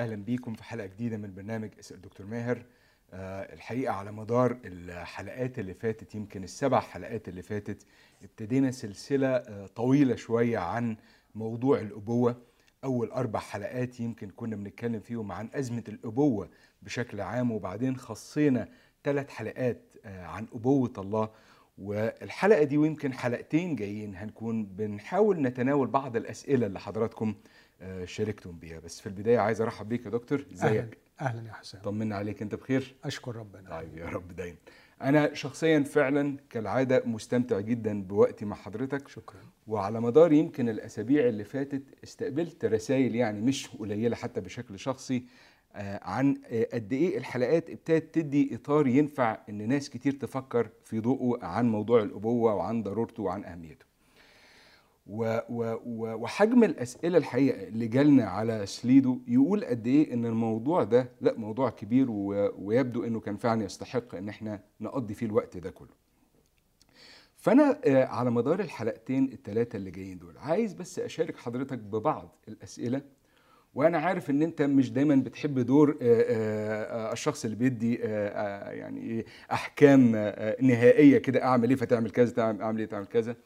أهلا بيكم في حلقة جديدة من برنامج اسال دكتور ماهر. آه، الحقيقة على مدار الحلقات اللي فاتت يمكن السبع حلقات اللي فاتت ابتدينا سلسلة آه، طويلة شوية عن موضوع الأبوة. أول أربع حلقات يمكن كنا بنتكلم فيهم عن أزمة الأبوة بشكل عام وبعدين خصينا ثلاث حلقات آه، عن أبوة الله. والحلقة دي ويمكن حلقتين جايين هنكون بنحاول نتناول بعض الأسئلة اللي حضراتكم شاركتم بيها. بس في البداية عايز أرحب بيك يا دكتور. إزيك؟ أهلا يا حسام. طمنا عليك. أنت بخير؟ أشكر ربنا. طيب يا رب دايما. أنا شخصيا فعلا كالعادة مستمتع جدا بوقتي مع حضرتك. شكرا. وعلى مدار يمكن الأسابيع اللي فاتت استقبلت رسائل يعني مش قليلة حتى بشكل شخصي آه، عن آه، قد إيه الحلقات ابتدت تدي إطار ينفع إن ناس كتير تفكر في ضوءه عن موضوع الأبوة وعن ضرورته وعن أهميته. و و و وحجم الأسئلة الحقيقة اللي جالنا على سليدو يقول قد إيه إن الموضوع ده لأ موضوع كبير ويبدو إنه كان فعلا يستحق إن إحنا نقضي فيه الوقت ده كله. فأنا آه، على مدار الحلقتين الثلاثه اللي جايين دول عايز بس أشارك حضرتك ببعض الأسئلة وأنا عارف إن أنت مش دايما بتحب دور آه، آه، الشخص اللي بيدي يعني إيه أحكام نهائية كده أعمل إيه فتعمل كذا أعمل إيه تعمل كذا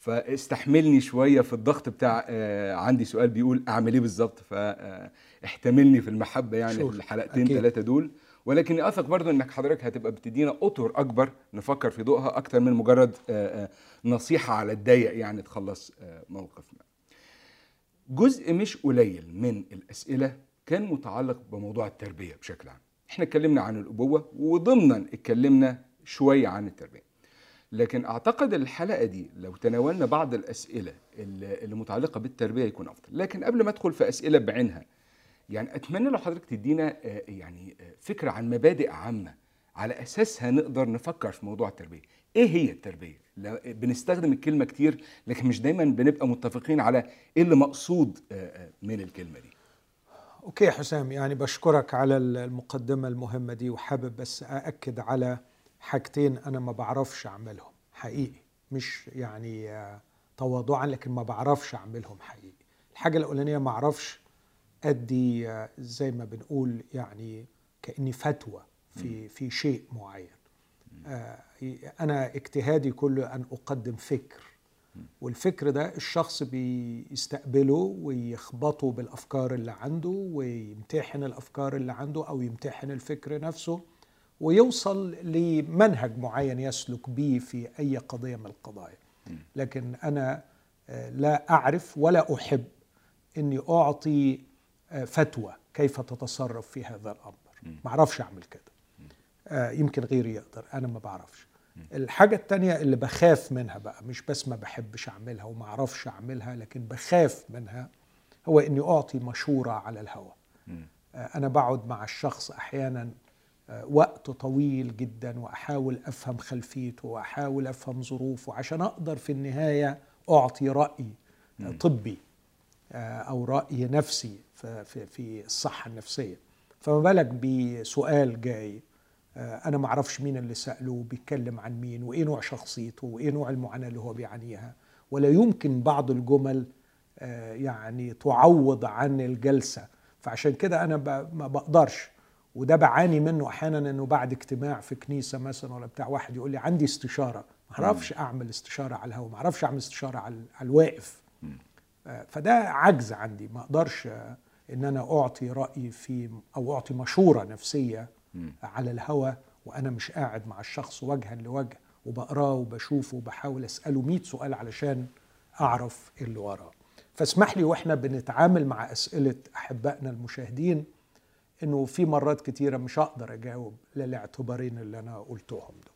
فاستحملني شوية في الضغط بتاع آه، عندي سؤال بيقول أعمل إيه بالظبط؟ فاحتملني في المحبة يعني شور. في الحلقتين. ثلاثة دول. ولكن أثق برضو إنك حضرتك هتبقى بتدينا أطر أكبر نفكر في ضوءها أكتر من مجرد آه، آه، نصيحة على الضيق يعني تخلص آه، موقفنا. جزء مش قليل من الأسئلة كان متعلق بموضوع التربية بشكل عام. إحنا اتكلمنا عن الأبوة وضمنا اتكلمنا شوية عن التربية. لكن أعتقد الحلقة دي لو تناولنا بعض الأسئلة اللي متعلقة بالتربية يكون أفضل. لكن قبل ما أدخل في أسئلة بعينها يعني أتمنى لو حضرتك تدينا آه، يعني آه، فكرة عن مبادئ عامة على أساسها نقدر نفكر في موضوع التربية. إيه هي التربية؟ بنستخدم الكلمة كتير لكن مش دايما بنبقى متفقين على إيه اللي مقصود آه، من الكلمة دي. أوكي حسام يعني بشكرك على المقدمة المهمة دي وحابب بس أأكد على حاجتين أنا ما بعرفش أعملهم حقيقي مش يعني تواضعا لكن ما بعرفش أعملهم حقيقي. الحاجة الأولانية ما أعرفش أدي زي ما بنقول يعني كأني فتوى في في شيء معين. آه، أنا اجتهادي كله أن أقدم فكر. والفكر ده الشخص بيستقبله ويخبطه بالأفكار اللي عنده ويمتحن الأفكار اللي عنده أو يمتحن الفكر نفسه ويوصل لمنهج معين يسلك به في أي قضية من القضايا. لكن أنا آه، لا أعرف ولا أحب إني أعطي آه، فتوى كيف تتصرف في هذا الأمر. ما أعرفش أعمل كده. آه، يمكن غيري يقدر. أنا ما بعرفش. الحاجة التانية اللي بخاف منها بقى مش بس ما بحبش أعملها وما أعرفش أعملها لكن بخاف منها هو إني أعطي مشورة على الهوى آه، أنا بقعد مع الشخص أحيانا وقت طويل جدا وأحاول أفهم خلفيته وأحاول أفهم ظروفه عشان أقدر في النهاية أعطي رأي آه، طبي آه، أو رأي نفسي في الصحة النفسية. فما بالك بسؤال جاي آه، أنا ما أعرفش مين اللي سأله بيتكلم عن مين وإيه نوع شخصيته وإيه نوع المعاناة اللي هو بيعانيها. ولا يمكن بعض الجمل آه، يعني تعوض عن الجلسة. فعشان كده أنا ما بقدرش وده بعاني منه أحيانا إنه بعد اجتماع في كنيسة مثلا ولا بتاع واحد يقول لي عندي استشارة ما أعرفش أعمل استشارة على الهواء ما أعرفش أعمل استشارة على الواقف. آه، فده عجز عندي ما أقدرش إن أنا أعطي رأي في أو أعطي مشورة نفسية على الهوى وأنا مش قاعد مع الشخص وجها لوجه وبقراه وبشوفه وبحاول أسأله 100 سؤال علشان أعرف اللي وراه. فاسمح لي وإحنا بنتعامل مع أسئلة أحبائنا المشاهدين إنه في مرات كتيرة مش هقدر أجاوب للاعتبارين اللي أنا قلتهم دول.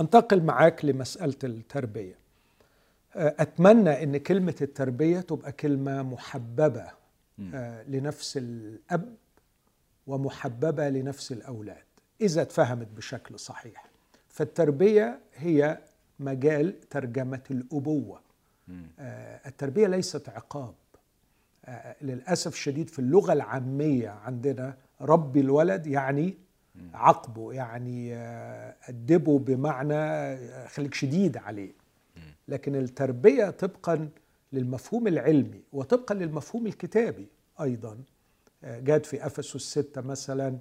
أنتقل معاك لمسألة التربية. أتمنى إن كلمة التربية تبقى كلمة محببة آه، لنفس الأب ومحببة لنفس الأولاد إذا اتفهمت بشكل صحيح. فالتربية هي مجال ترجمة الأبوة. آه، التربية ليست عقاب. للأسف الشديد في اللغة العامية عندنا ربي الولد يعني عاقبه يعني آه، أدبه بمعنى آه، خليك شديد عليه. لكن التربية طبقا للمفهوم العلمي وطبقا للمفهوم الكتابي أيضا. آه، جاءت في أفسس ستة مثلا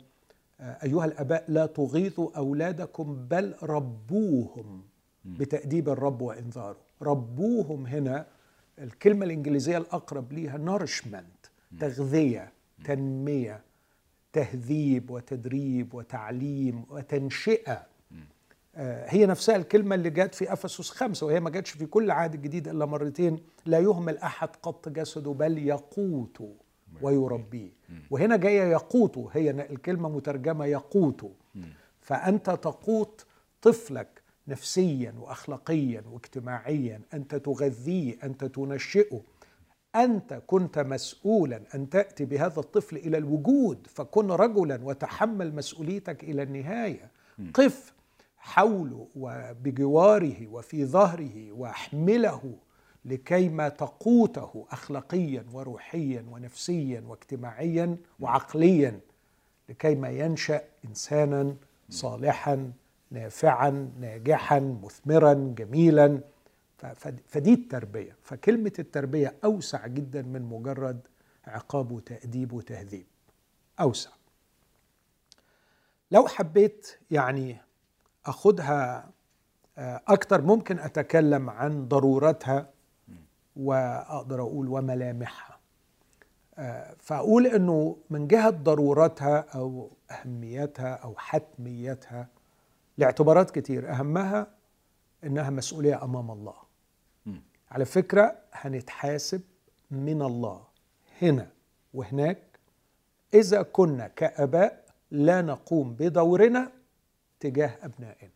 أيها الآباء لا تغيظوا أولادكم بل ربوهم بتأديب الرب وإنذاره. ربوهم هنا الكلمة الإنجليزية الأقرب ليها nourishment تغذية تنمية تهذيب وتدريب وتعليم وتنشئة. آه، هي نفسها الكلمة اللي جت في أفسس خمسة وهي ما جاتش في كل العهد الجديد إلا مرتين لا يهمل أحد قط جسده بل يقوت ويربيه. وهنا جاية يقوت هي الكلمة مترجمة يقوت. فأنت تقوت طفلك نفسيا واخلاقيا واجتماعيا أنت تغذيه أنت تنشئه أنت كنت مسؤولا أن تأتي بهذا الطفل إلى الوجود فكن رجلا وتحمل مسؤوليتك إلى النهاية. قف حوله وبجواره وفي ظهره واحمله لكيما تقوته اخلاقيا وروحيا ونفسيا واجتماعيا وعقليا لكيما ينشأ انسانا صالحا نافعا ناجحا مثمرا جميلا. فدي التربية. فكلمة التربية أوسع جدا من مجرد عقاب وتأديب وتهذيب. أوسع. لو حبيت يعني أخدها آه، أكتر ممكن أتكلم عن ضرورتها وأقدر أقول وملامحها. آه، فأقول إنه من جهة ضرورتها أو أهميتها أو حتميتها لاعتبارات كتير. أهمها إنها مسؤولية أمام الله. على فكرة هنتحاسب من الله. هنا وهناك إذا كنا كآباء لا نقوم بدورنا تجاه أبنائنا.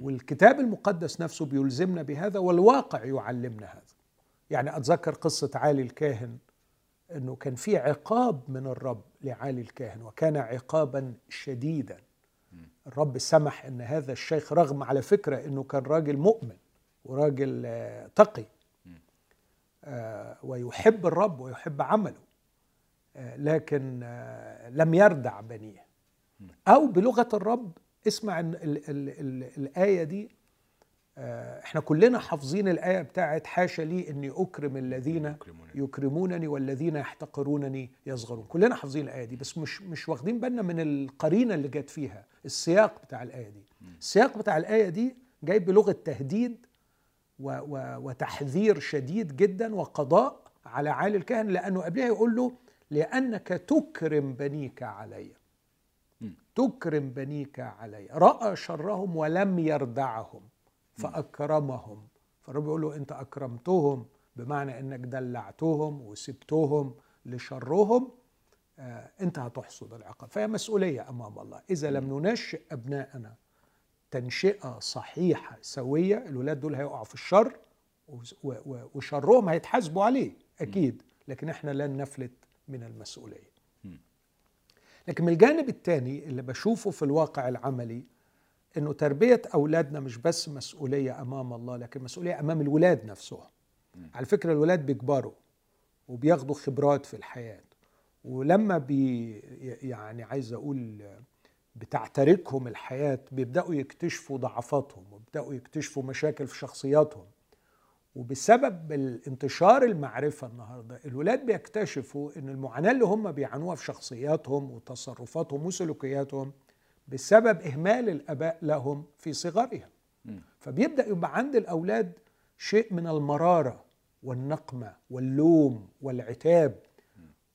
والكتاب المقدس نفسه بيلزمنا بهذا والواقع يعلمنا هذا. يعني أتذكر قصة عالي الكاهن إنه كان في عقاب من الرب لعالي الكاهن وكان عقابا شديدا. الرب سمح إن هذا الشيخ رغم على فكرة إنه كان راجل مؤمن وراجل آه، تقي آه، ويحب الرب ويحب عمله آه، لكن لم يردع بنيه. أو بلغة الرب اسمع ال ال ال الآية دي إحنا كلنا حافظين الآية بتاعت حاشا لي إني أكرم الذين يكرمونني والذين يحتقرونني يصغرون. كلنا حافظين الآية دي بس مش مش واخدين بالنا من القرينة اللي جت فيها. السياق بتاع الآية دي. السياق بتاع الآية دي جاي بلغة تهديد و و وتحذير شديد جدا وقضاء على عالي الكاهن لأنه قبلها يقول له لأنك تكرم بنيك علي. تكرم بنيك علي. رأى شرهم ولم يردعهم فأكرمهم. فالرب يقول له أنت أكرمتهم بمعنى أنك دلعتهم وسبتهم لشرهم آه، انت هتحصد العقاب. فهي مسؤولية أمام الله. إذا لم ننشئ ابنائنا تنشئة صحيحة سوية الولاد دول هيقعوا في الشر وشرهم هيتحاسبوا عليه أكيد. لكن إحنا لن نفلت من المسؤولية. لكن من الجانب الثاني اللي بشوفه في الواقع العملي إنه تربية أولادنا مش بس مسؤولية أمام الله لكن مسؤولية أمام الولاد نفسهم. على فكرة الولاد بيكبروا وبياخدوا خبرات في الحياة. ولما بي يعني عايز أقول بتعتركهم الحياة بيبدأوا يكتشفوا ضعفاتهم وبيبدأوا يكتشفوا مشاكل في شخصياتهم. وبسبب انتشار المعرفة النهاردة الولاد بيكتشفوا إن المعاناة اللي هم بيعانوها في شخصياتهم وتصرفاتهم وسلوكياتهم بسبب إهمال الآباء لهم في صغرهم. فبيبدأ يبقى عند الأولاد شيء من المرارة والنقمة واللوم والعتاب.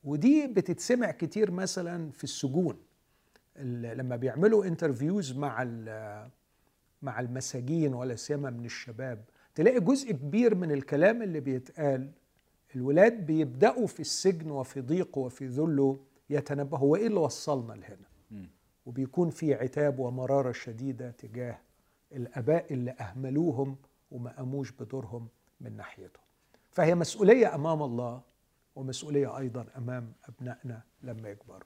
ودي بتتسمع كتير مثلا في السجون. لما بيعملوا انترفيوز مع مع المساجين ولا سيما من الشباب تلاقي جزء كبير من الكلام اللي بيتقال الولاد بيبدأوا في السجن وفي ضيقه وفي ذله يتنبهوا هو إيه اللي وصلنا لهنا؟ وبيكون في عتاب ومرارة شديدة تجاه الآباء اللي أهملوهم وما قاموش بدورهم من ناحيتهم. فهي مسؤولية أمام الله ومسؤولية أيضا أمام أبنائنا لما يكبروا.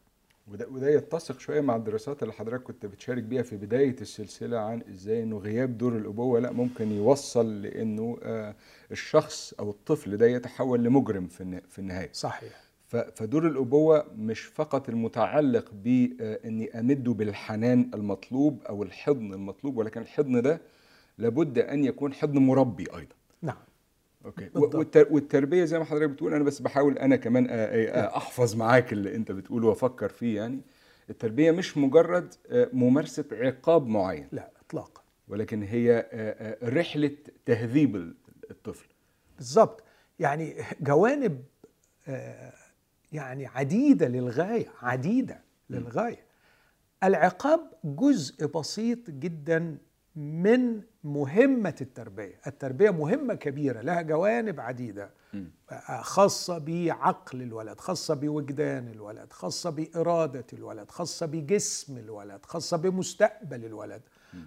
وده وده يتسق شوية مع الدراسات اللي حضرتك كنت بتشارك بيها في بداية السلسلة عن إزاي إنه غياب دور الأبوة لأ ممكن يوصل لإنه آه، الشخص أو الطفل ده يتحول لمجرم في في النهاية. صحيح. فدور الأبوة مش فقط المتعلق باني أمده بالحنان المطلوب أو الحضن المطلوب ولكن الحضن ده لابد أن يكون حضن مربي أيضا. نعم. أوكي. بالضبط. والتر... والتربية زي ما حضرتك بتقول أنا بس بحاول أنا كمان أ- أحفظ معاك اللي أنت بتقوله وأفكر فيه يعني. التربية مش مجرد ممارسة عقاب معين. لا اطلاقا. ولكن هي رحلة تهذيب الطفل. بالظبط يعني جوانب يعني عديدة للغاية عديدة للغاية. العقاب جزء بسيط جدا من مهمة التربية. التربية مهمة كبيرة لها جوانب عديدة. آه، خاصة بعقل الولد خاصة بوجدان الولد خاصة بإرادة الولد خاصة بجسم الولد خاصة بمستقبل الولد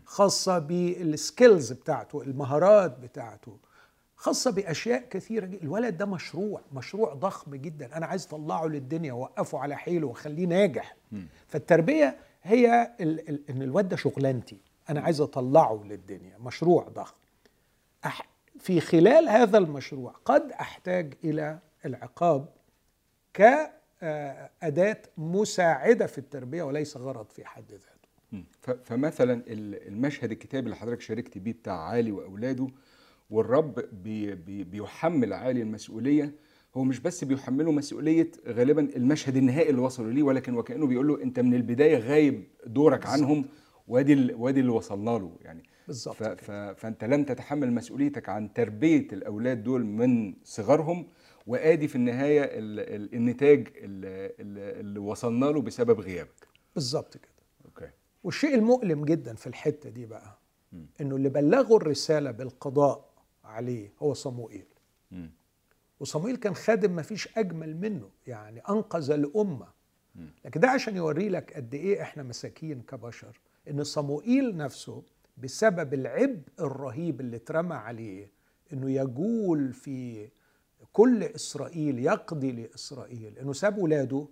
خاصة بالسكيلز بتاعته المهارات بتاعته خاصة بأشياء كثيرة جدا. الولد ده مشروع مشروع ضخم جدا. أنا عايز أطلعه للدنيا وأوقفه على حيله وأخليه ناجح. فالتربية هي ال ال إن الواد ده شغلانتي. أنا عايز أطلعه للدنيا مشروع ضخم. أح في خلال هذا المشروع قد أحتاج إلى العقاب كأداة مساعدة في التربية وليس غرض في حد ذاته. فمثلا ال- المشهد الكتابي اللي حضرتك شاركت بيه بتاع علي وأولاده والرب بي بي بيحمل علي المسؤولية هو مش بس بيحمله مسؤولية غالبا المشهد النهائي اللي وصلوا ليه ولكن وكأنه بيقول له أنت من البداية غايب دورك عنهم وادي وادي اللي وصلنا له يعني. بالظبط فأنت لم تتحمل مسؤوليتك عن تربية الأولاد دول من صغرهم وآدي في النهاية ال ال النتاج اللي, اللي وصلنا له بسبب غيابك. بالظبط كده. أوكي. والشيء المؤلم جدا في الحتة دي بقى مم. إنه اللي بلغوا الرسالة بالقضاء عليه هو صموئيل. وصموئيل كان خادم ما فيش أجمل منه يعني أنقذ الأمة. لكن ده عشان يوري لك قد إيه إحنا مساكين كبشر. إن صموئيل نفسه بسبب العبء الرهيب اللي اترمى عليه إنه يجول في كل إسرائيل يقضي لإسرائيل إنه ساب ولاده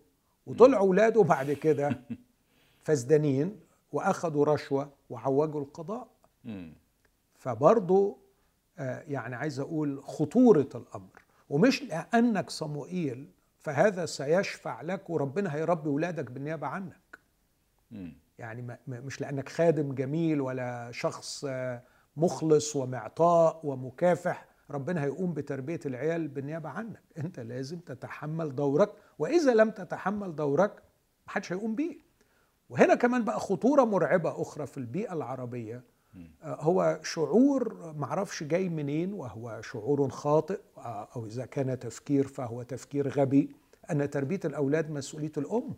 وطلعوا ولاده بعد كده فاسدانين وأخذوا رشوة وعوجوا القضاء. فبرضه آه، يعني عايز أقول خطورة الأمر ومش لأنك صموئيل فهذا سيشفع لك وربنا هيربي ولادك بالنيابة عنك. يعني مش لأنك خادم جميل ولا شخص آه، مخلص ومعطاء ومكافح. ربنا هيقوم بتربية العيال بالنيابة عنك. أنت لازم تتحمل دورك وإذا لم تتحمل دورك محدش هيقوم بيه. وهنا كمان بقى خطورة مرعبة أخرى في البيئة العربية. آه، هو شعور معرفش جاي منين وهو شعور خاطئ آه، أو إذا كان تفكير فهو تفكير غبي. أن تربية الأولاد مسؤولية الأم.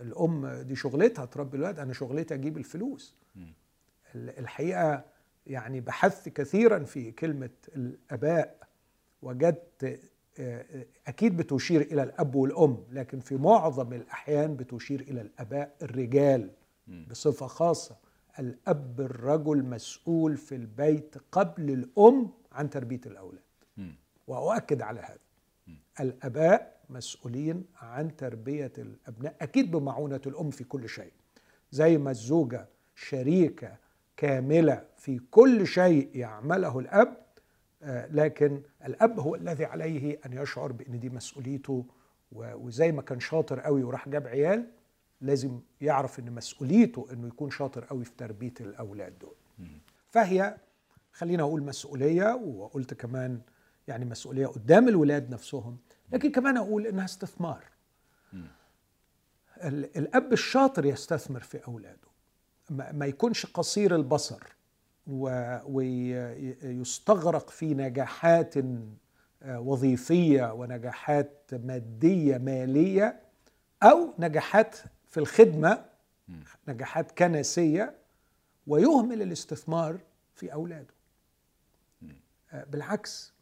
الأم دي شغلتها تربي الولاد أنا شغلتي أجيب الفلوس. الحقيقة يعني بحثت كثيرا في كلمة الآباء وجدت أكيد بتشير إلى الأب والأم لكن في معظم الأحيان بتشير إلى الآباء الرجال. بصفة خاصة. الأب الرجل مسؤول في البيت قبل الأم عن تربية الأولاد. وأؤكد على هذا. الآباء مسؤولين عن تربية الأبناء أكيد بمعونة الأم في كل شيء. زي ما الزوجة شريكة كاملة في كل شيء يعمله الأب آه، لكن الأب هو الذي عليه أن يشعر بأن دي مسؤوليته وزي ما كان شاطر قوي وراح جاب عيال لازم يعرف إن مسؤوليته إنه يكون شاطر قوي في تربية الأولاد دول. فهي خلينا أقول مسؤولية وقلت كمان يعني مسؤولية قدام الولاد نفسهم لكن كمان أقول إنها استثمار. ال- الأب الشاطر يستثمر في أولاده. ما يكونش قصير البصر ويستغرق في نجاحات آه، وظيفية ونجاحات مادية مالية أو نجاحات في الخدمة نجاحات كنسية ويهمل الاستثمار في أولاده. آه، بالعكس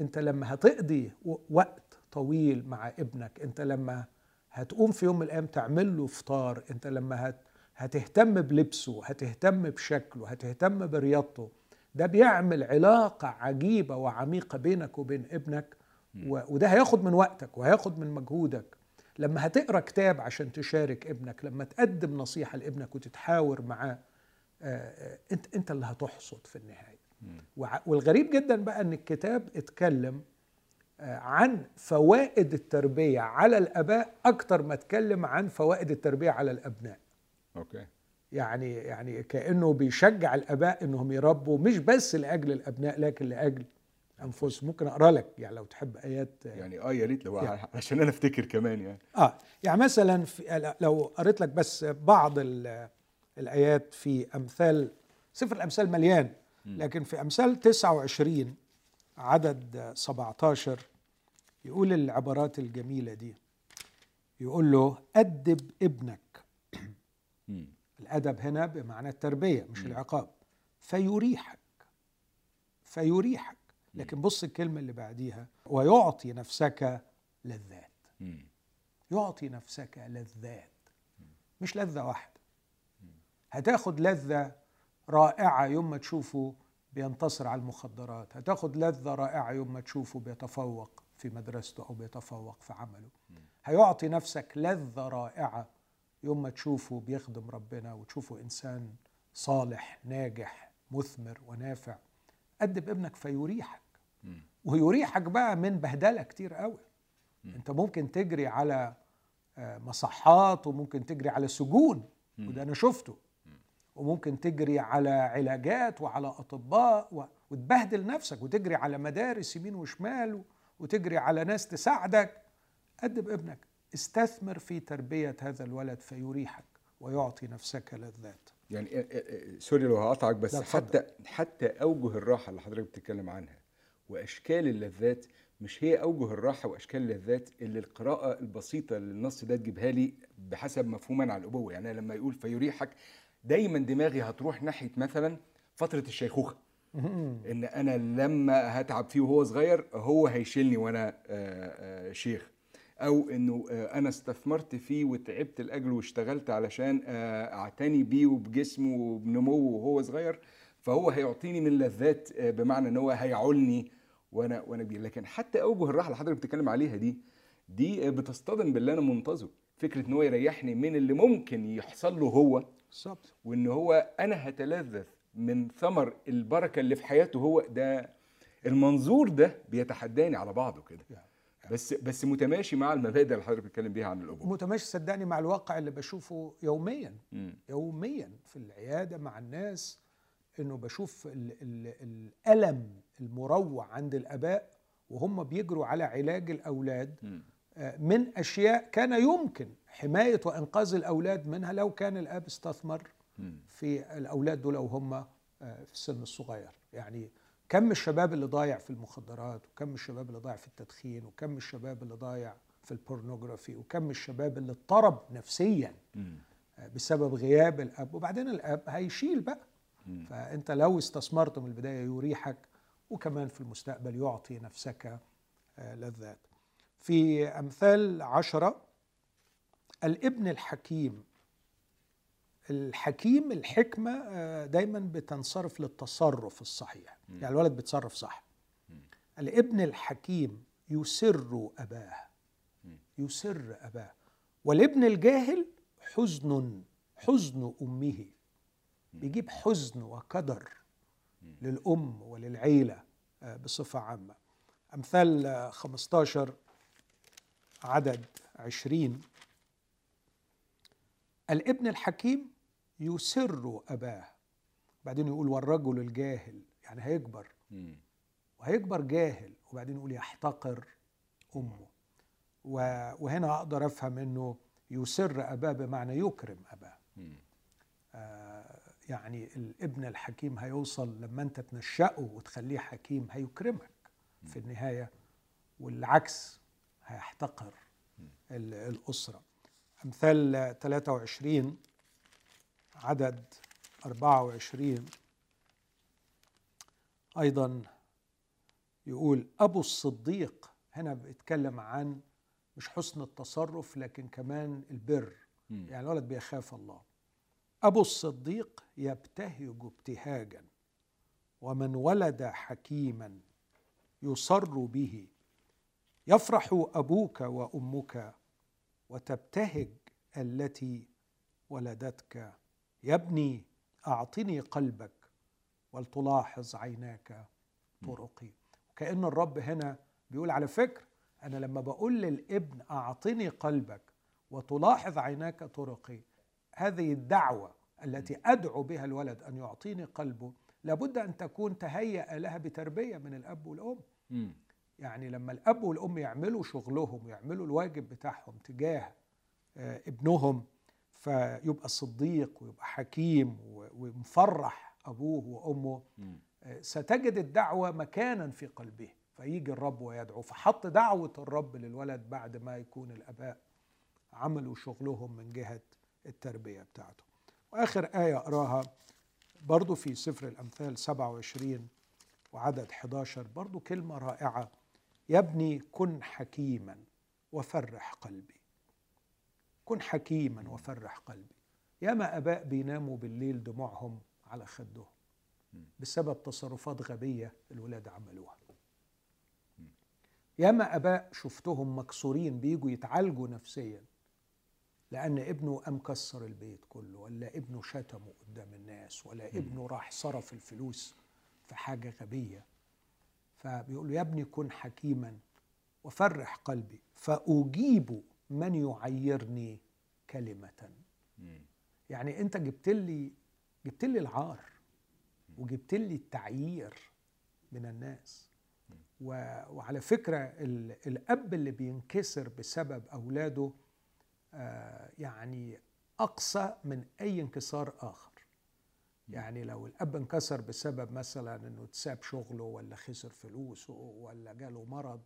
أنت لما هتقضي وقت طويل مع ابنك. انت لما هتقوم في يوم من الأيام تعمل له فطار انت لما هت هتهتم بلبسه هتهتم بشكله هتهتم برياضته ده بيعمل علاقة عجيبة وعميقة بينك وبين ابنك و- وده هياخد من وقتك وهياخد من مجهودك. لما هتقرأ كتاب عشان تشارك ابنك لما تقدم نصيحة لابنك وتتحاور معاه آه، آه، انت انت اللي هتحصد في النهاية. والغريب جدا بقى إن الكتاب اتكلم عن فوائد التربية على الآباء أكتر ما أتكلم عن فوائد التربية على الأبناء. أوكي. يعني يعني كأنه بيشجع الآباء إنهم يربوا مش بس لأجل الأبناء لكن لأجل انفسهم ممكن أقرأ لك يعني لو تحب آيات. يعني آه يا ريت لو يعني. عشان أنا أفتكر كمان يعني. آه يعني مثلا في لو قريت لك بس بعض ال- الآيات في أمثال سفر الأمثال مليان لكن في أمثال 29 عدد 17 يقول العبارات الجميلة دي. يقول له أدب ابنك. مم. الأدب هنا بمعنى التربية مش العقاب. فيريحك. فيريحك. لكن بص الكلمة اللي بعديها. ويعطي نفسك لذات. يعطي نفسك لذات مش لذة واحدة. هتاخد لذة رائعة يوم ما تشوفه بينتصر على المخدرات. هتاخد لذة رائعة يوم ما تشوفه بيتفوق في مدرسته أو بيتفوق في عمله. هيعطي نفسك لذة رائعة يوم ما تشوفه بيخدم ربنا وتشوفه إنسان صالح ناجح مثمر ونافع. أدب ابنك فيريحك. ويريحك بقى من بهدلة كتير قوي. انت ممكن تجري على آه، مصحات وممكن تجري على سجون. وده أنا شفته. وممكن تجري على علاجات وعلى أطباء وتبهدل نفسك وتجري على مدارس يمين وشمال وتجري على ناس تساعدك. أدب ابنك. استثمر في تربية هذا الولد فيريحك ويعطي نفسك لذات يعني آه، آه، آه، سوري لو هقطعك بس. حتى حتى أوجه الراحة اللي حضرتك بتتكلم عنها وأشكال اللذات مش هي أوجه الراحة وأشكال اللذات اللي القراءة البسيطة للنص ده تجيبها لي بحسب مفهوما على الأبوة. يعني لما يقول فيريحك دايما دماغي هتروح ناحية مثلا فترة الشيخوخة. إن أنا لما هتعب فيه وهو صغير هو هيشيلني وأنا آه، آه، شيخ. أو إنه آه، أنا استثمرت فيه وتعبت لأجله واشتغلت علشان أعتني بيه وبجسمه وبنموه وهو صغير فهو هيعطيني من لذات بمعنى إن هو هيعولني وأنا وأنا كبير. لكن حتى أوجه الراحه اللي حضرتك بتتكلم عليها دي دي بتصطدم باللي أنا منتظره. فكرة إن هو يريحني من اللي ممكن يحصل له هو بالظبط. وإن هو أنا هتلذذ من ثمر البركة اللي في حياته هو ده المنظور ده بيتحداني على بعضه كده. بس بس متماشي مع المبادئ اللي حضرتك بتتكلم بيها عن الأبوة. متماشي صدقني مع الواقع اللي بشوفه يوميا. مم. يوميا في العيادة مع الناس إنه بشوف ال ال الألم المروع عند الآباء وهم بيجروا على علاج الأولاد. مم. من أشياء كان يمكن حماية وإنقاذ الأولاد منها لو كان الأب استثمر. في الأولاد دول وهم آه، في السن الصغير يعني كم الشباب اللي ضايع في المخدرات وكم الشباب اللي ضايع في التدخين وكم الشباب اللي ضايع في البورنوغرافي وكم الشباب اللي اضطرب نفسيا. آه، بسبب غياب الأب وبعدين الأب هيشيل بقى. فأنت لو استثمرت من البداية يريحك وكمان في المستقبل يعطي نفسك آه، لذات في أمثال عشرة. الابن الحكيم الحكيم الحكمة آه، دايما بتنصرف للتصرف الصحيح. يعني الولد بيتصرف صح. الابن الحكيم يسر أباه. يسر أباه. والابن الجاهل حزن حزن أمه. بيجيب حزن وقدر للأم وللعيلة آه، بصفة عامة. أمثال آه، 15 عدد 20 الابن الحكيم يسر أباه. بعدين يقول والرجل الجاهل. يعني هيكبر. وهيكبر جاهل. وبعدين يقول يحتقر أمه. وهنا أقدر أفهم أنه يسر أباه بمعنى يكرم أباه. آه، يعني الابن الحكيم هيوصل لما أنت تنشأه وتخليه حكيم هيكرمك في النهاية. والعكس هيحتقر ال- الأسرة. أمثال 23 عدد 24 أيضا يقول أبو الصديق هنا بيتكلم عن مش حسن التصرف لكن كمان البر. يعني الولد بيخاف الله. أبو الصديق يبتهج ابتهاجا ومن ولد حكيما يصر به يفرح أبوك وأمك وتبتهج التي ولدتك. يا ابني أعطني قلبك ولتلاحظ عيناك طرقي. كأن الرب هنا بيقول على فكرة أنا لما بقول للابن أعطني قلبك وتلاحظ عيناك طرقي هذه الدعوة التي أدعو بها الولد أن يعطيني قلبه لابد أن تكون تهيأ لها بتربية من الأب والأم. يعني لما الأب والأم يعملوا شغلهم ويعملوا الواجب بتاعهم تجاه آه، ابنهم فيبقى صديق ويبقى حكيم ومفرح أبوه وأمه. آه، ستجد الدعوة مكانا في قلبه فيجي الرب ويدعو فحط دعوة الرب للولد بعد ما يكون الأباء عملوا شغلهم من جهة التربية بتاعته وآخر آية أقراها برضو في سفر الأمثال 27 وعدد 11 برضو كلمة رائعة يا ابني كن حكيما وفرح قلبي. كن حكيما وفرح قلبي. ياما أباء بيناموا بالليل دموعهم على خدهم بسبب تصرفات غبية الولاد عملوها. ياما أباء شفتهم مكسورين بيجوا يتعالجوا نفسيا. لأن ابنه قام كسر البيت كله ولا ابنه شتمه قدام الناس ولا ابنه راح صرف الفلوس في حاجة غبية. فبيقول له يا ابني كن حكيما وفرح قلبي فأجيب من يعيرني كلمة مم. يعني انت جبت لي جبت لي العار وجبت لي التعيير من الناس. وعلى فكرة ال... الأب اللي بينكسر بسبب أولاده آه يعني اقسى من أي انكسار آخر يعني لو الأب انكسر بسبب مثلا إنه تساب شغله ولا خسر فلوسه ولا جاله مرض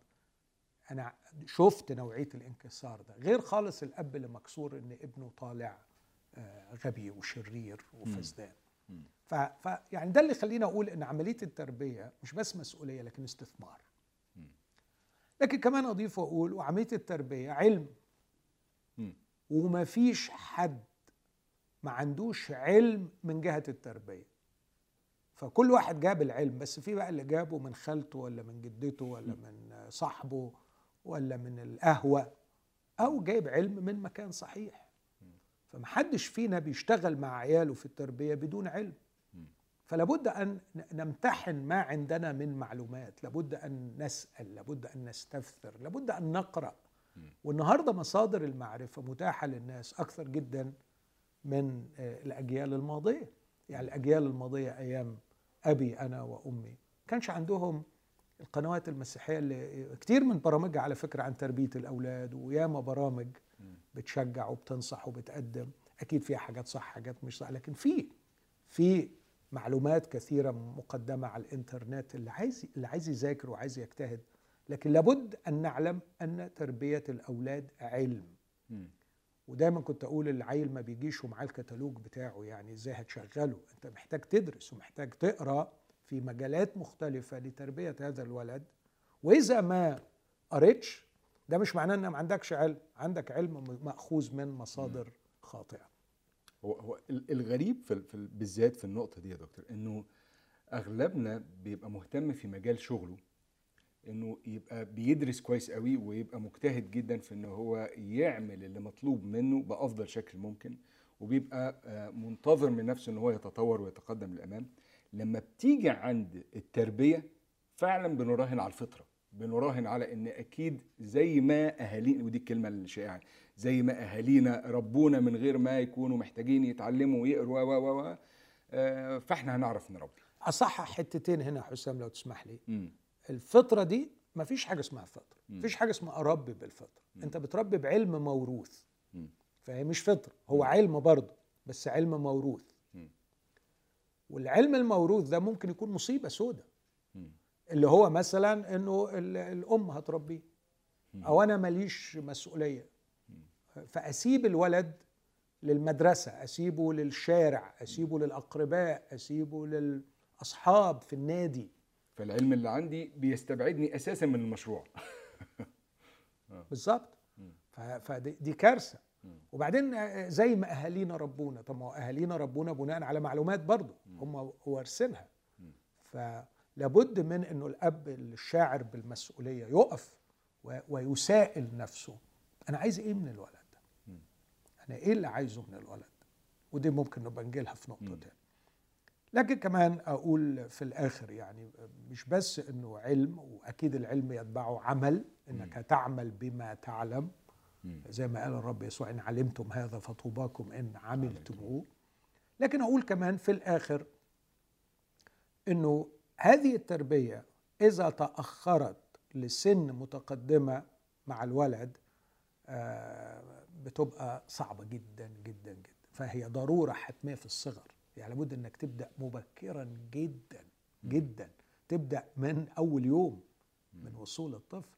أنا شفت نوعية الانكسار ده. غير خالص الأب اللي مكسور إن ابنه طالع آه، غبي وشرير وفسدان. ف... ف يعني ده اللي يخلينا أقول إن عملية التربية مش بس مسؤولية لكن استثمار. لكن كمان أضيف وأقول وعملية التربية علم. مم. وما فيش حد ما عندوش علم من جهة التربية. فكل واحد جاب العلم بس في بقى اللي جابه من خالته ولا من جدته ولا من صاحبه ولا من القهوة أو جايب علم من مكان صحيح. فمحدش فينا بيشتغل مع عياله في التربية بدون علم. فلابد أن نمتحن ما عندنا من معلومات لابد أن نسأل لابد أن نستفسر لابد أن نقرأ. والنهاردة مصادر المعرفة متاحة للناس أكثر جدا من آه، الأجيال الماضية. يعني الأجيال الماضية أيام أبي أنا وأمي كانش عندهم القنوات المسيحية اللي كتير من برامجها على فكرة عن تربية الأولاد وياما برامج بتشجع وبتنصح وبتقدم. أكيد فيها حاجات صح حاجات مش صح لكن في في معلومات كثيرة مقدمة على الإنترنت اللي عايز اللي عايز يذاكر وعايز يجتهد. لكن لابد أن نعلم أن تربية الأولاد علم. ودايما كنت أقول العيل ما بيجيش ومعاه الكتالوج بتاعه يعني إزاي هتشغله؟ أنت محتاج تدرس ومحتاج تقرأ في مجالات مختلفة لتربية هذا الولد. وإذا ما قريتش ده مش معناه ان ما عندكش علم. عندك علم مأخوذ من مصادر خاطئة. هو هو ال- الغريب في في ال- بالذات في النقطة دي يا دكتور إنه أغلبنا بيبقى مهتم في مجال شغله إنه يبقى بيدرس كويس قوي ويبقى مجتهد جدا في انه هو يعمل اللي مطلوب منه بأفضل شكل ممكن وبيبقى آه، منتظر من نفسه إن هو يتطور ويتقدم للأمام. لما بتيجي عند التربية فعلا بنراهن على الفطرة بنراهن على إن أكيد زي ما أهالينا ودي الكلمة الشائعة زي ما أهالينا ربونا من غير ما يكونوا محتاجين يتعلموا ويقروا و و و آه، فإحنا هنعرف نربي. اصحح حتتين هنا حسام لو تسمح لي. مم. الفطرة دي ما فيش حاجة اسمها فطره مفيش حاجة اسمها اربي بالفطره انت بتربي بعلم موروث. فهي مش فطره هو علم برضه بس علم موروث. والعلم الموروث ده ممكن يكون مصيبة سودة. مم. اللي هو مثلا إنه ال- الأم هتربيه. أو أنا ماليش مسؤولية. فأسيب الولد للمدرسة أسيبه للشارع أسيبه للأقرباء أسيبه للأصحاب في النادي. فالعلم اللي عندي بيستبعدني أساسا من المشروع. بالظبط. فدي دي كارثة. وبعدين آه، زي ما أهالينا ربونا. طب ما أهالينا ربونا بناء على معلومات برضه هم وارثينها. فلابد من إنه الأب الشاعر بالمسؤولية يقف ويسائل نفسه. أنا عايز إيه من الولد ده؟ أنا إيه اللي عايزه من الولد؟ ودي ممكن نبقى نجيلها في نقطة تاني لكن كمان أقول في الآخر يعني مش بس إنه علم وأكيد العلم يتبعه عمل إنك تعمل بما تعلم. زي ما قال الرب يسوع إن علمتم هذا فطوباكم إن عملتموه. لكن أقول كمان في الآخر إنه هذه التربية إذا تأخرت لسن متقدمة مع الولد آه، بتبقى صعبة جدا جدا جدا. فهي ضرورة حتمية في الصغر. يعني لابد إنك تبدأ مبكرا جدا جدا. تبدأ من أول يوم من وصول الطفل.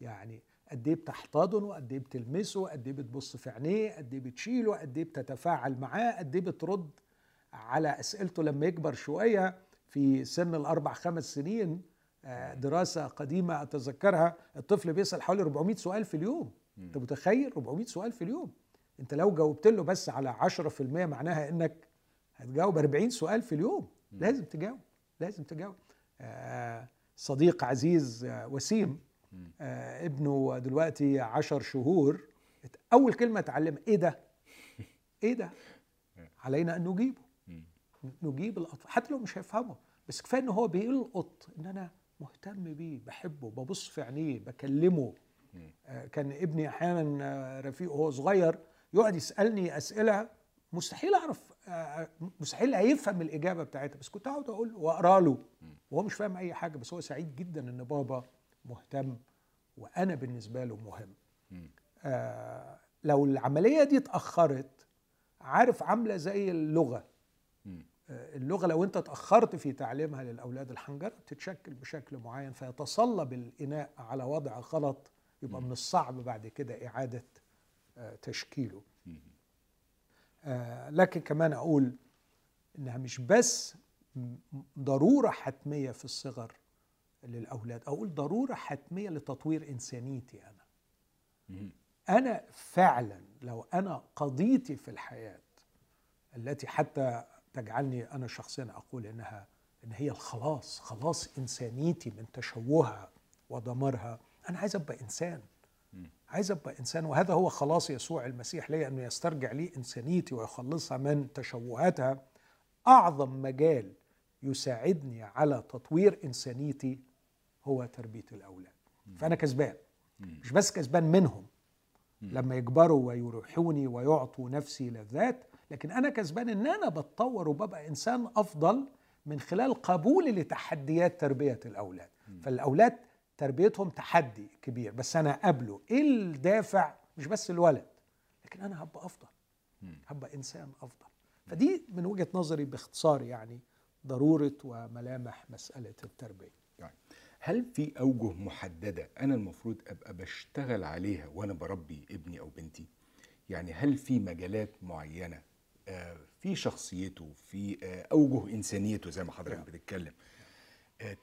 يعني قد إيه بتحتضنه قد إيه بتلمسه قد إيه بتبص في عينيه قد إيه بتشيله قد إيه بتتفاعل معاه قد إيه بترد على أسئلته لما يكبر شوية في سن الأربع خمس سنين آه، دراسة قديمة أتذكرها. الطفل بيسأل حوالي 400 سؤال في اليوم. أنت متخيل؟ 400 سؤال في اليوم. أنت لو جاوبت له بس على 10% معناها إنك هتجاوب 40 سؤال في اليوم. لازم تجاوب لازم تجاوب. آه، صديق عزيز آه، وسيم آه، ابنه دلوقتي عشر شهور. أول كلمة اتعلمها إيه ده؟ إيه ده؟ علينا أن نجيبه. نجيب الأطفال. حتى لو مش هيفهمه بس كفاية إن هو بيلقط إن أنا مهتم بيه بحبه ببص في عينيه بكلمه. كان ابني أحيانا رفيق وهو صغير يقعد يسألني أسئلة مستحيل أعرف مستحيل هيفهم الإجابة بتاعتها بس كنت اقعد أقول وأقرأ له. وهو مش فاهم أي حاجة بس هو سعيد جدا إن بابا مهتم وأنا بالنسبة له مهم. آه لو العملية دي اتأخرت عارف عاملة زي اللغة. آه اللغة لو أنت اتأخرت في تعليمها للأولاد الحنجرة بتتشكل بشكل معين فيتصلب الاناء على وضع غلط يبقى من الصعب بعد كده إعادة آه تشكيله. آه لكن كمان أقول إنها مش بس ضرورة حتمية في الصغر للأولاد أقول ضرورة حتمية لتطوير إنسانيتي أنا. أنا فعلا لو أنا قضيتي في الحياة التي حتى تجعلني أنا شخصيا أقول إنها إن هي الخلاص خلاص إنسانيتي من تشوهها ودمارها أنا عايز أبقى إنسان. عايز أبقى إنسان وهذا هو خلاص يسوع المسيح لي أنه يسترجع لي إنسانيتي ويخلصها من تشوهاتها. أعظم مجال يساعدني على تطوير إنسانيتي هو تربية الأولاد. فأنا كسبان. مش بس كسبان منهم. لما يكبروا ويريحوني ويعطوا نفسي لذات لكن أنا كسبان إن أنا بتطور وببقى إنسان أفضل من خلال قبولي لتحديات تربية الأولاد. فالأولاد تربيتهم تحدي كبير بس أنا قابله إيه الدافع مش بس الولد لكن أنا هبقى أفضل هبقى إنسان أفضل. فدي من وجهة نظري باختصار يعني ضرورة وملامح مسألة التربية. يعني هل في أوجه محددة أنا المفروض أبقى بشتغل عليها وأنا بربي ابني أو بنتي؟ يعني هل في مجالات معينة آه، في شخصيته في آه، أوجه إنسانيته زي ما حضرتك نعم. بتتكلم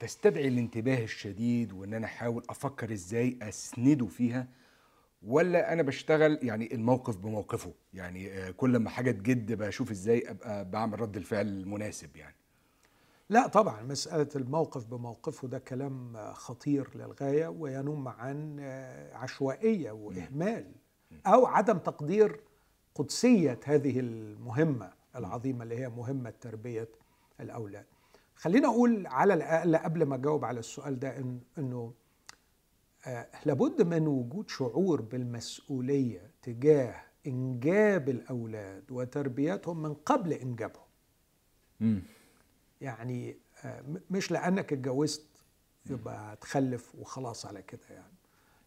تستدعي الانتباه الشديد وإن أنا أحاول أفكر إزاي أسنده فيها ولا أنا بشتغل يعني الموقف بموقفه؟ يعني آه، كل ما حاجة تجد بشوف إزاي أبقى بعمل رد الفعل المناسب يعني. لا طبعا مسألة الموقف بموقفه ده كلام خطير للغاية وينم عن عشوائية وإهمال أو عدم تقدير قدسية هذه المهمة العظيمة اللي هي مهمة تربية الأولاد. خلينا أقول على الأقل قبل ما أجاوب على السؤال ده إن إنه آه، لابد من وجود شعور بالمسؤولية تجاه إنجاب الأولاد وتربيتهم من قبل إنجابهم. يعني آه، م- مش لأنك اتجوزت يبقى هتخلف وخلاص على كده يعني.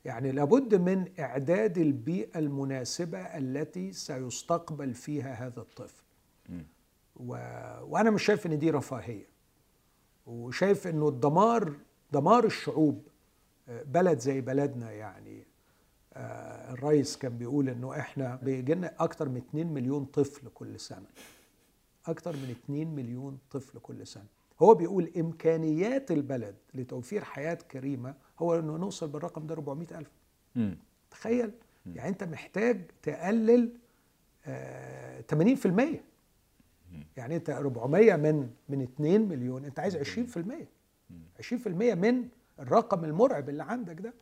يعني لابد من إعداد البيئة المناسبة التي سيستقبل فيها هذا الطفل. و... وأنا مش شايف إن دي رفاهية. وشايف إنه الدمار دمار الشعوب آه، بلد زي بلدنا يعني آه، الرئيس كان بيقول إنه إحنا بيجي لنا أكتر من 2 مليون طفل كل سنة. أكثر من 2 مليون طفل كل سنة. هو بيقول إمكانيات البلد لتوفير حياة كريمة هو أنه نوصل بالرقم ده 400 ألف. تخيل. يعني أنت محتاج تقلل آه 80% يعني أنت 400 من من 2 مليون أنت عايز 20% 20% من الرقم المرعب اللي عندك ده.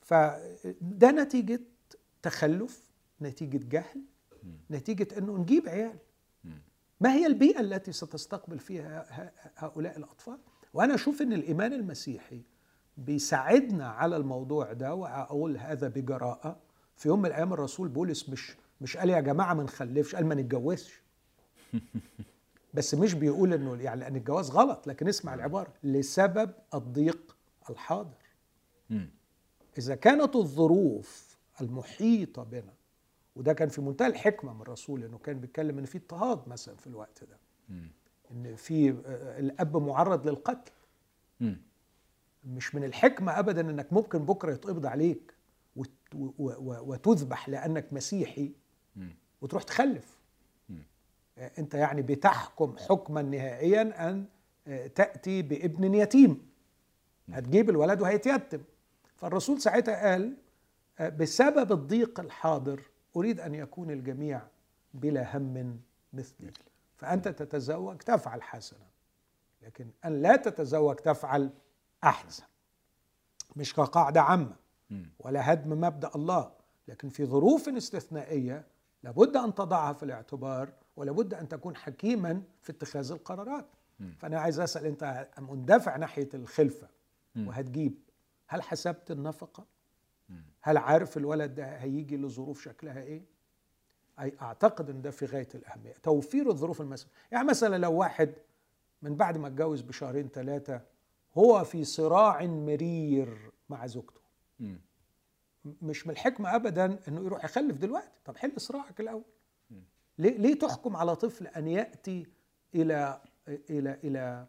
فده نتيجة تخلف نتيجة جهل نتيجة أنه نجيب عيال. ما هي البيئة التي ستستقبل فيها هؤلاء الأطفال؟ وأنا أشوف أن الإيمان المسيحي بيساعدنا على الموضوع ده وأقول هذا بجراءة. في يوم من الأيام الرسول بولس مش مش قال يا جماعة ما نخلفش قال ما نتجوزش. بس مش بيقول إنه يعني لأن الجواز غلط لكن اسمع العبارة لسبب الضيق الحاضر. إذا كانت الظروف المحيطة بنا وده كان في منتهى الحكمة من الرسول إنه كان بيتكلم إن في اضطهاد مثلا في الوقت ده. إن في آه، الأب معرض للقتل. مش من الحكمة ابدا إنك ممكن بكرة يتقبض عليك وتذبح لأنك مسيحي. وتروح تخلف انت يعني بتحكم حكما نهائيا أن آه، تأتي بابن يتيم. هتجيب الولد وهيتيتم. فالرسول ساعتها قال آه، بسبب الضيق الحاضر أريد أن يكون الجميع بلا هم مثلي. فأنت تتزوج تفعل حسنا. لكن أن لا تتزوج تفعل أحسن. مش كقاعدة عامة. ولا هدم مبدأ الله. لكن في ظروف استثنائية لابد أن تضعها في الاعتبار ولابد أن تكون حكيما في اتخاذ القرارات مم. فأنا عايز أسأل أنت مندفع ناحية الخلفة مم. وهتجيب هل حسبت النفقة مم. هل عارف الولد ده هيجي لظروف شكلها إيه أي أعتقد إن ده في غاية الأهمية توفير الظروف المسألة يعني مثلا لو واحد من بعد ما اتجوز بشهرين ثلاثة هو في صراع مرير مع زوجته. مش من الحكمة ابدا إنه يروح يخلف دلوقتي طب حل صراعك الأول. ليه ليه تحكم على طفل أن يأتي إلى إلى إلى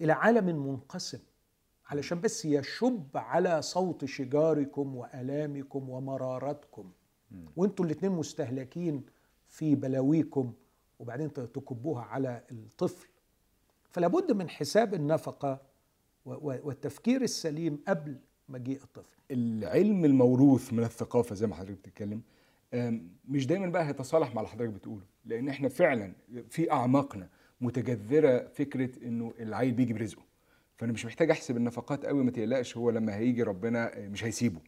إلى عالم منقسم؟ علشان بس يشب على صوت شجاركم وألامكم ومرارتكم. وانتوا الاثنين مستهلكين في بلاويكم وبعدين تكبوها على الطفل. فلا بد من حساب النفقة والتفكير السليم قبل مجيء الطفل. العلم الموروث من الثقافة زي ما حضرتك بتتكلم مش دايما بقى هيتصالح مع اللي حضرتك بتقوله لأن إحنا فعلا في أعماقنا متجذرة فكرة إنه العيل بيجي برزقه. فأنا مش محتاج أحسب النفقات قوي ما تقلقش هو لما هيجي ربنا آه، مش هيسيبه.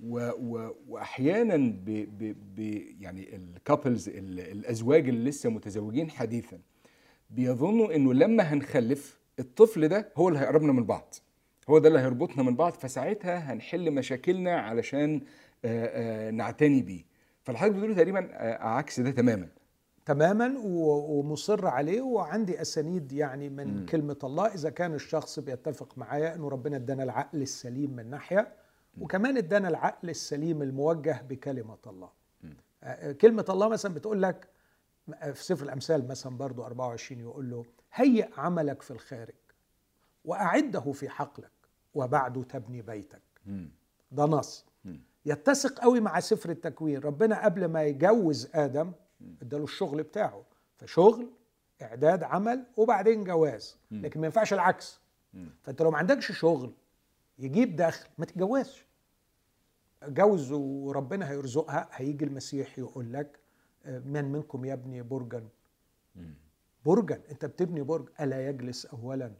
و و واحيانا ب ب ب يعني الكابلز الأزواج اللي لسه متزوجين حديثا بيظنوا إنه لما هنخلف الطفل ده هو اللي هيقربنا من بعض. هو ده اللي هيربطنا من بعض فساعتها هنحل مشاكلنا علشان آه، آه، نعتني بيه. فالحضرتك بتقوله تقريبا آه، عكس ده تماما تماما ومصر عليه وعندي أسانيد يعني من. م. كلمة الله إذا كان الشخص بيتفق معايا إنه ربنا إدانا العقل السليم من ناحية وكمان إدانا العقل السليم الموجه بكلمة الله مم. آه، كلمة الله مثلا بتقول لك في سفر الأمثال مثلا برضو 24 يقول له هيئ عملك في الخارج وأعده في حقلك وبعد تبني بيتك مم. ده نص. يتسق قوي مع سفر التكوين. ربنا قبل ما يجوز آدم اداله الشغل بتاعه. فشغل إعداد عمل وبعدين جواز. لكن ما ينفعش العكس. فانت لو ما عندكش شغل يجيب دخل ما تتجوزش. جوز وربنا هيرزقها هيجي المسيح يقول لك آه، من منكم يبني برجا. برجا. انت بتبني برج. ألا يجلس اولا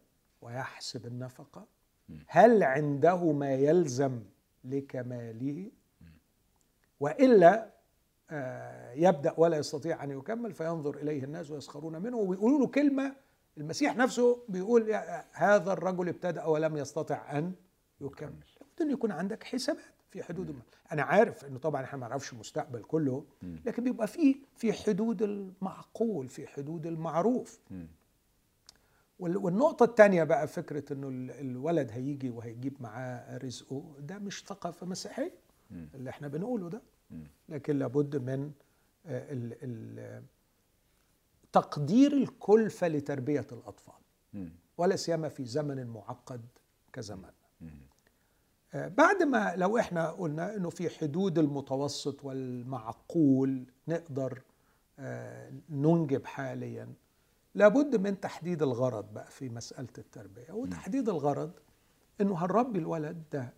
ويحسب النفقة. هل عنده ما يلزم لكماله وإلا آه، يبدأ ولا يستطيع أن يكمل فينظر إليه الناس ويسخرون منه. ويقولوا له كلمة المسيح نفسه بيقول هذا الرجل ابتدأ ولم يستطع أن يكمل. لابد أن يكون عندك حسابات في حدود الم... أنا عارف إنه طبعا إحنا ما نعرفش المستقبل كله. لكن بيبقى في في حدود المعقول في حدود المعروف. والنقطة الثانية بقى فكرة إنه ال- الولد هيجي وهيجيب معاه رزقه ده مش ثقافة مسيحية. اللي إحنا بنقوله ده. لكن لابد من آه، تقدير الكلفة لتربية الأطفال. ولا سيما في زمن معقد كزماننا مم. آه، بعد ما لو إحنا قلنا إنه في حدود المتوسط والمعقول نقدر آه، ننجب حاليا لابد من تحديد الغرض بقى في مسألة التربية. وتحديد الغرض إنه هنربي الولد ده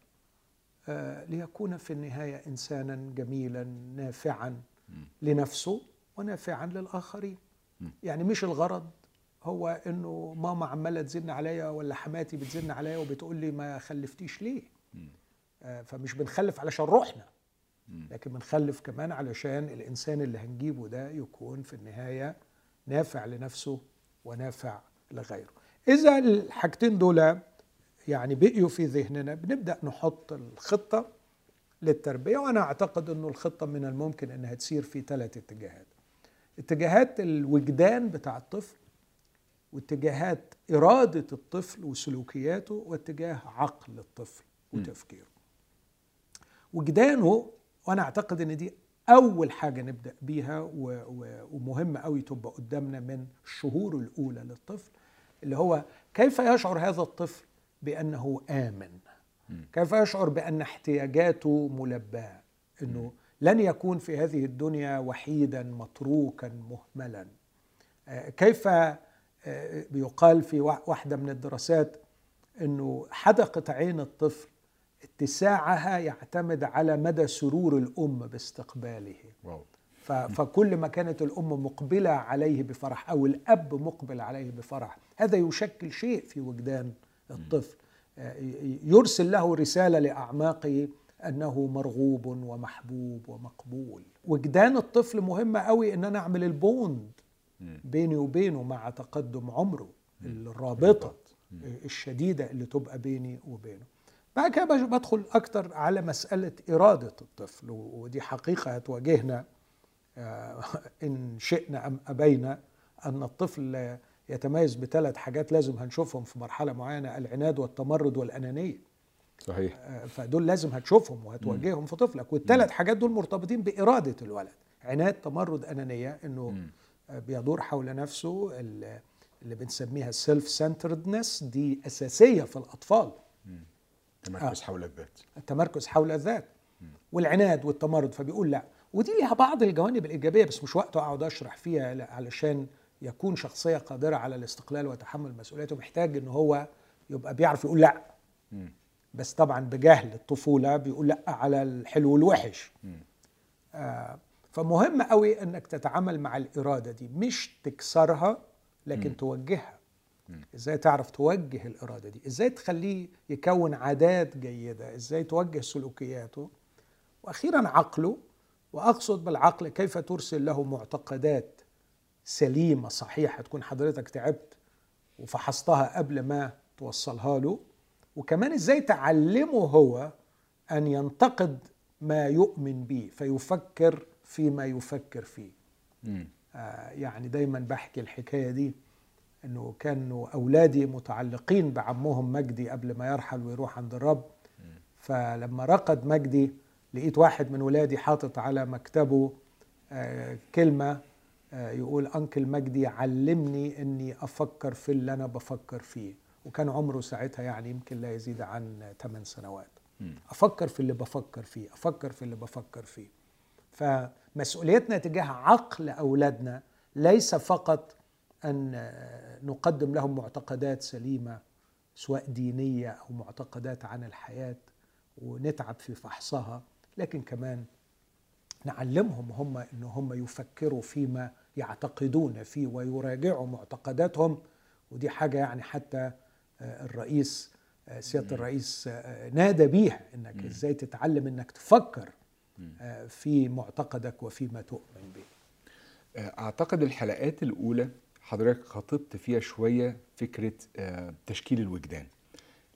ليكون في النهاية إنسانا جميلا نافعا. لنفسه ونافعا للآخرين مم. يعني مش الغرض هو إنه ماما عمالة تزن عليا ولا حماتي بتزن عليا وبتقول لي ما خلفتيش ليه. آه، فمش بنخلف علشان روحنا. لكن بنخلف كمان علشان الإنسان اللي هنجيبه ده يكون في النهاية نافع لنفسه ونافع لغيره إذا الحاجتين دول يعني بقيوا في ذهننا بنبدأ نحط الخطة للتربية وأنا أعتقد إنه الخطة من الممكن إنها تسير في ثلاث اتجاهات. اتجاهات الوجدان بتاع الطفل واتجاهات إرادة الطفل وسلوكياته واتجاه عقل الطفل وتفكيره. وجدانه وأنا أعتقد أن دي أول حاجة نبدأ بيها ومهمة قوي تبقى قدامنا من الشهور الأولى للطفل اللي هو كيف يشعر هذا الطفل بأنه آمن. كيف يشعر بأن احتياجاته ملباة؟ أنه لن يكون في هذه الدنيا وحيدا متروكا مهملا. آه، كيف بيقال آه، في واحدة من الدراسات أنه حدقة عين الطفل اتساعها يعتمد على مدى سرور الأم باستقباله. واو. فكل ما كانت الأم مقبلة عليه بفرح أو الأب مقبل عليه بفرح هذا يشكل شيء في وجدان الطفل آه، يرسل له رسالة لأعماقه أنه مرغوب ومحبوب ومقبول. وجدان الطفل مهمة قوي أن أنا أعمل البوند بيني وبينه مع تقدم عمره الرابطة الشديدة اللي تبقى بيني وبينه. بعد كده بدخل أكتر على مسألة إرادة الطفل ودي حقيقة هتواجهنا آه، إن شئنا أم أبينا أن الطفل يتميز بثلاث حاجات لازم هنشوفهم في مرحلة معينة العناد والتمرد والأنانية. صحيح. آه، فدول لازم هتشوفهم وهتوجههم في طفلك. والثلاث حاجات دول مرتبطين بإرادة الولد. عناد تمرد أنانية إنه آه، بيدور حول نفسه اللي بنسميها السيلف سنتردنس دي أساسية في الأطفال. التمركز آه. حول الذات. التمركز حول الذات. والعناد والتمرد فبيقول لا. ودي ليها بعض الجوانب الإيجابية بس مش وقت أقعد أشرح فيها علشان يكون شخصية قادرة على الاستقلال وتحمل مسؤوليته محتاج إن هو يبقى بيعرف يقول لأ. بس طبعا بجهل الطفولة بيقول لأ على الحلو والوحش. آه فمهم قوي إنك تتعامل مع الإرادة دي مش تكسرها لكن م. توجهها. إزاي تعرف توجه الإرادة دي؟ إزاي تخليه يكون عادات جيدة؟ إزاي توجه سلوكياته؟ وأخيرا عقله وأقصد بالعقل كيف ترسل له معتقدات سليمة صحيحة تكون حضرتك تعبت وفحصتها قبل ما توصلها له. وكمان إزاي تعلمه هو أن ينتقد ما يؤمن به فيفكر فيما يفكر فيه. آه يعني دايما بحكي الحكاية دي إنه كانوا أولادي متعلقين بعمهم مجدي قبل ما يرحل ويروح عند الرب. فلما رقد مجدي لقيت واحد من ولادي حاطط على مكتبه آه كلمة يقول أنكل مجدي علمني إني أفكر في اللي أنا بفكر فيه. وكان عمره ساعتها يعني يمكن لا يزيد عن 8 سنوات. أفكر في اللي بفكر فيه أفكر في اللي بفكر فيه. فمسؤوليتنا تجاه عقل أولادنا ليس فقط أن نقدم لهم معتقدات سليمة سواء دينية أو معتقدات عن الحياة ونتعب في فحصها لكن كمان نعلمهم هم إن هم يفكروا فيما يعتقدون فيه ويراجعوا معتقداتهم. ودي حاجة يعني حتى الرئيس سيادة الرئيس نادى بيها إنك إزاي تتعلم إنك تفكر في معتقدك وفيما تؤمن به. أعتقد الحلقات الأولى حضرتك خاطبت فيها شوية فكرة تشكيل الوجدان.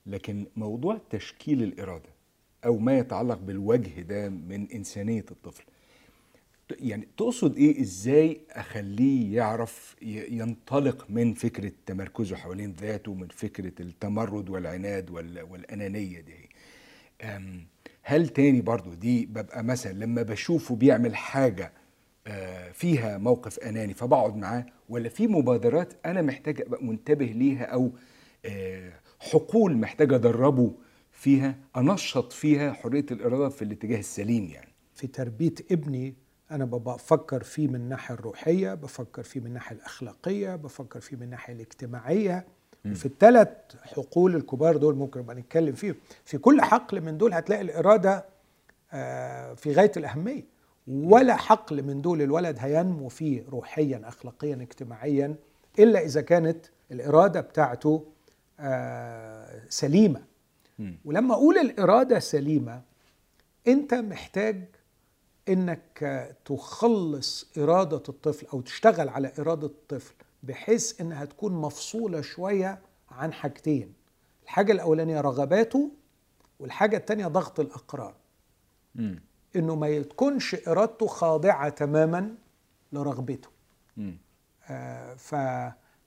لكن موضوع تشكيل الإرادة أو ما يتعلق بالوجه ده من إنسانية الطفل يعني تقصد إيه؟ إزاي أخليه يعرف ينطلق من فكرة تمركزه حوالين ذاته من فكرة التمرد والعناد والأنانية دي. هل تاني برضو دي ببقى مثلا لما بشوفه بيعمل حاجة آه، فيها موقف أناني فبقعد معاه ولا في مبادرات أنا محتاج أبقى منتبه ليها أو آه، حقول محتاج أدربه فيها أنشط فيها حرية الإرادة في الاتجاه السليم يعني؟ في تربية ابني أنا بفكر فيه من الناحية الروحية بفكر فيه من الناحية الأخلاقية بفكر فيه من الناحية الاجتماعية. في الثلاث حقول الكبار دول ممكن نبقى نتكلم فيهم. في كل حقل من دول هتلاقي الإرادة آه، في غاية الأهمية. ولا حقل من دول الولد هينمو فيه روحيا أخلاقيا اجتماعيا إلا إذا كانت الإرادة بتاعته آه، سليمة. ولما أقول الإرادة سليمة أنت محتاج إنك تخلص إرادة الطفل أو تشتغل على إرادة الطفل بحيث إنها تكون مفصولة شوية عن حاجتين. الحاجة الأولانية رغباته والحاجة الثانية ضغط الإقرار. م. إنه ما تكونش إرادته خاضعة تماما لرغبته. آه ف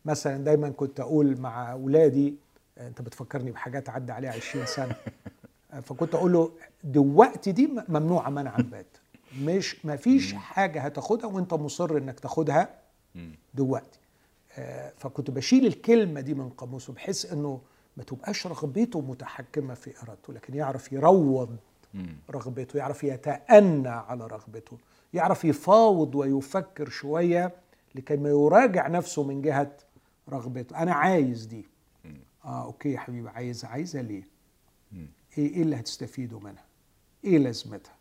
مثلا دايما كنت أقول مع اولادي أنت بتفكرني بحاجات عدى عليها 20 سنة. فكنت أقول له دلوقتي دي ممنوعة منعا باتا مش ما فيش حاجة هتاخدها وانت مصر انك تاخدها دلوقتي. آه، فكنت بشيل الكلمة دي من قاموسه بحيث انه ما تبقاش رغبته متحكمة في إرادته لكن يعرف يروض رغبته يعرف يتأنى على رغبته يعرف يفاوض ويفكر شوية لكي ما يراجع نفسه من جهة رغبته. أنا عايز دي. آه أوكي يا حبيبي عايز عايزها ليه؟ إيه إيه اللي هتستفيدوا منها؟ إيه لازمتها؟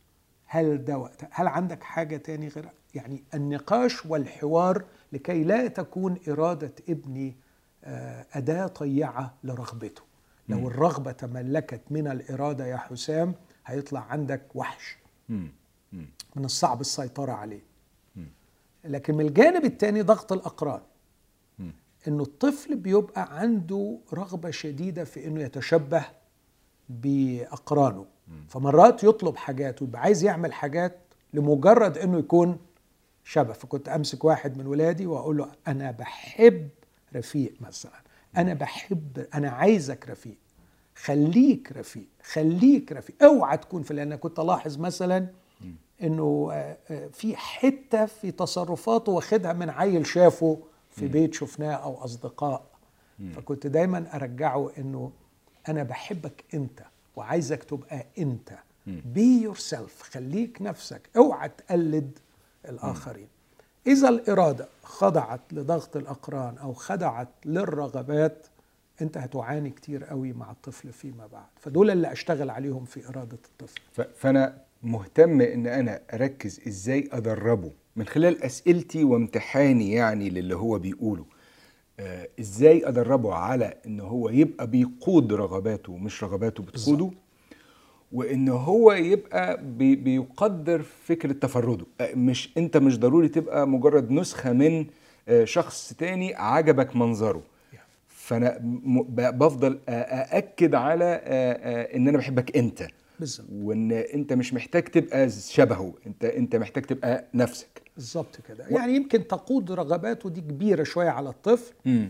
هل ده وقتها هل عندك حاجة تاني غيرها يعني النقاش والحوار لكي لا تكون إرادة ابني آه، أداة طيعة لرغبته؟ لو الرغبة تملكت من الإرادة يا حسام هيطلع عندك وحش. من الصعب السيطرة عليه. لكن من الجانب الثاني ضغط الأقران. إنه الطفل بيبقى عنده رغبة شديدة في إنه يتشبه بأقرانه. فمرات يطلب حاجات ويبقى عايز يعمل حاجات لمجرد إنه يكون شبه. فكنت أمسك واحد من ولادي وأقول له أنا بحب رفيق مثلا. أنا بحب أنا عايزك رفيق. خليك رفيق. خليك رفيق. أوعى تكون في لأن كنت ألاحظ مثلا إنه آه، آه، في حتة في تصرفاته واخدها من عيل شافه في بيت شفناه أو أصدقاء. فكنت دايما أرجعه إنه أنا بحبك أنت. وعايزك تبقى انت. be yourself خليك نفسك. اوعى تقلد الآخرين. إذا الإرادة خضعت لضغط الأقران أو خضعت للرغبات أنت هتعاني كتير قوي مع الطفل فيما بعد. فدول اللي أشتغل عليهم في إرادة الطفل. فأنا مهتم إن أنا أركز إزاي أدربه من خلال أسئلتي وامتحاني يعني للي هو بيقوله. إزاي أدربه على إن هو يبقى بيقود رغباته مش رغباته بتقوده وإن هو يبقى بي بيقدر فكرة تفرده. آه مش أنت مش ضروري تبقى مجرد نسخة من آه شخص تاني عجبك منظره. فأنا بفضل أأكد على إن أنا بحبك أنت. بالظبط. وإن أنت مش محتاج تبقى شبهه أنت أنت محتاج تبقى نفسك. بالظبط كده و... يعني يمكن تقود رغباته دي كبيرة شوية على الطفل م.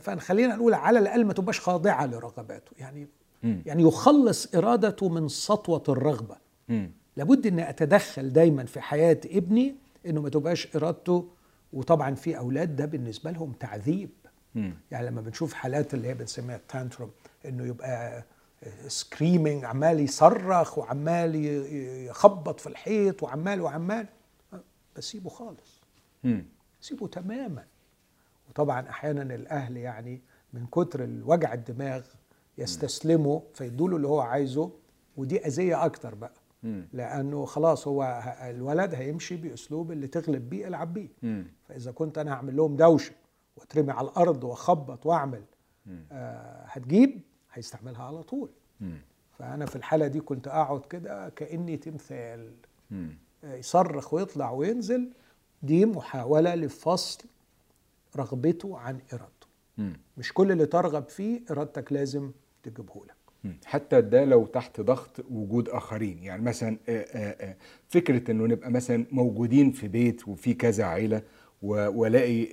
فخلينا نقول على الأقل ما تبقاش خاضعة لرغباته يعني م. يعني يخلص إرادته من سطوة الرغبة م. لابد إني أتدخل دايما في حياة ابني إنه ما تبقاش إرادته وطبعا في أولاد ده بالنسبة لهم تعذيب يعني لما بنشوف حالات اللي هي بنسميها tantrum إنه يبقى screaming عمال يصرخ وعمال يخبط في الحيط وعمال وعمال بسيبه خالص. سيبه تماما. وطبعا أحيانا الأهل يعني من كتر الوجع الدماغ يستسلموا فيدوا له اللي هو عايزه ودي أذية أكتر بقى. لأنه خلاص هو الولد هيمشي بأسلوب اللي تغلب بيه العب بيه. فإذا كنت أنا هعمل لهم دوشة وأترمي على الأرض وأخبط وأعمل آه هتجيب؟ هيستعملها على طول. فأنا في الحالة دي كنت أقعد كده كأني تمثال. يصرخ ويطلع وينزل دي محاولة لفصل رغبته عن إرادته. مش كل اللي ترغب فيه إرادتك لازم تجيبه لك. حتى ده لو تحت ضغط وجود آخرين. يعني مثلا فكرة إنه نبقى مثلا موجودين في بيت وفي كذا عيلة وألاقي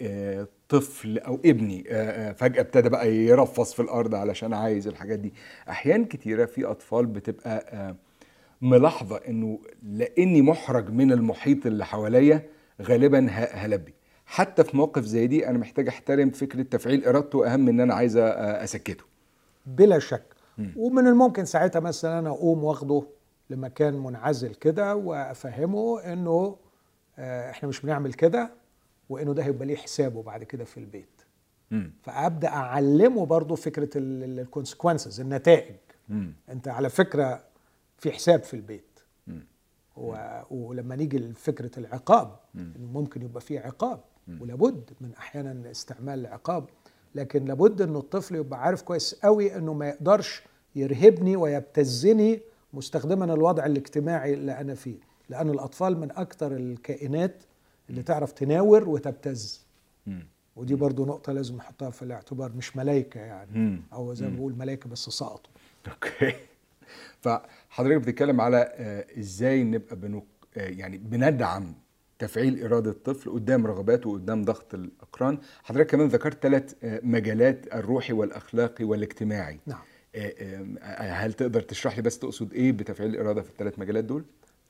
طفل أو ابني فجأة ابتدى بقى يرفص في الأرض علشان عايز الحاجات دي. أحيان كتيرة في أطفال بتبقى ملاحظة إنه لأني محرج من المحيط اللي حواليا غالبا هلبي حتى في موقف زي دي أنا محتاج أحترم فكرة تفعيل إرادته أهم من إن أنا عايز أسكته بلا شك م. ومن الممكن ساعتها مثلا أنا أقوم واخده لمكان منعزل كده وأفهمه إنه إحنا مش بنعمل كده وإنه ده هيبقى ليه حسابه بعد كده في البيت مم. فأبدأ أعلمه برضه فكرة الكونسيكونسز النتائج مم. أنت على فكرة في حساب في البيت. و... ولما نيجي لفكرة العقاب إنه ممكن يبقى في عقاب. ولابد من أحيانا استعمال العقاب لكن لابد انه الطفل يبقى عارف كويس قوي إنه ما يقدرش يرهبني ويبتزني مستخدما الوضع الاجتماعي اللي أنا فيه. لأن الأطفال من أكثر الكائنات اللي تعرف تناور وتبتز. ودي برضو نقطة لازم نحطها في الاعتبار مش ملايكة يعني. أو زي ما بقول ملايكة بس سقطوا أوكي. فحضرتك بتتكلم على آه، إزاي نبقى بنو آه، يعني بندعم تفعيل إرادة الطفل قدام رغباته وقدام ضغط الأقران حضرتك كمان ذكرت ثلاث مجالات الروحي والأخلاقي والاجتماعي نعم آه، آه، هل تقدر تشرح لي بس تقصد إيه بتفعيل الإرادة في الثلاث مجالات دول؟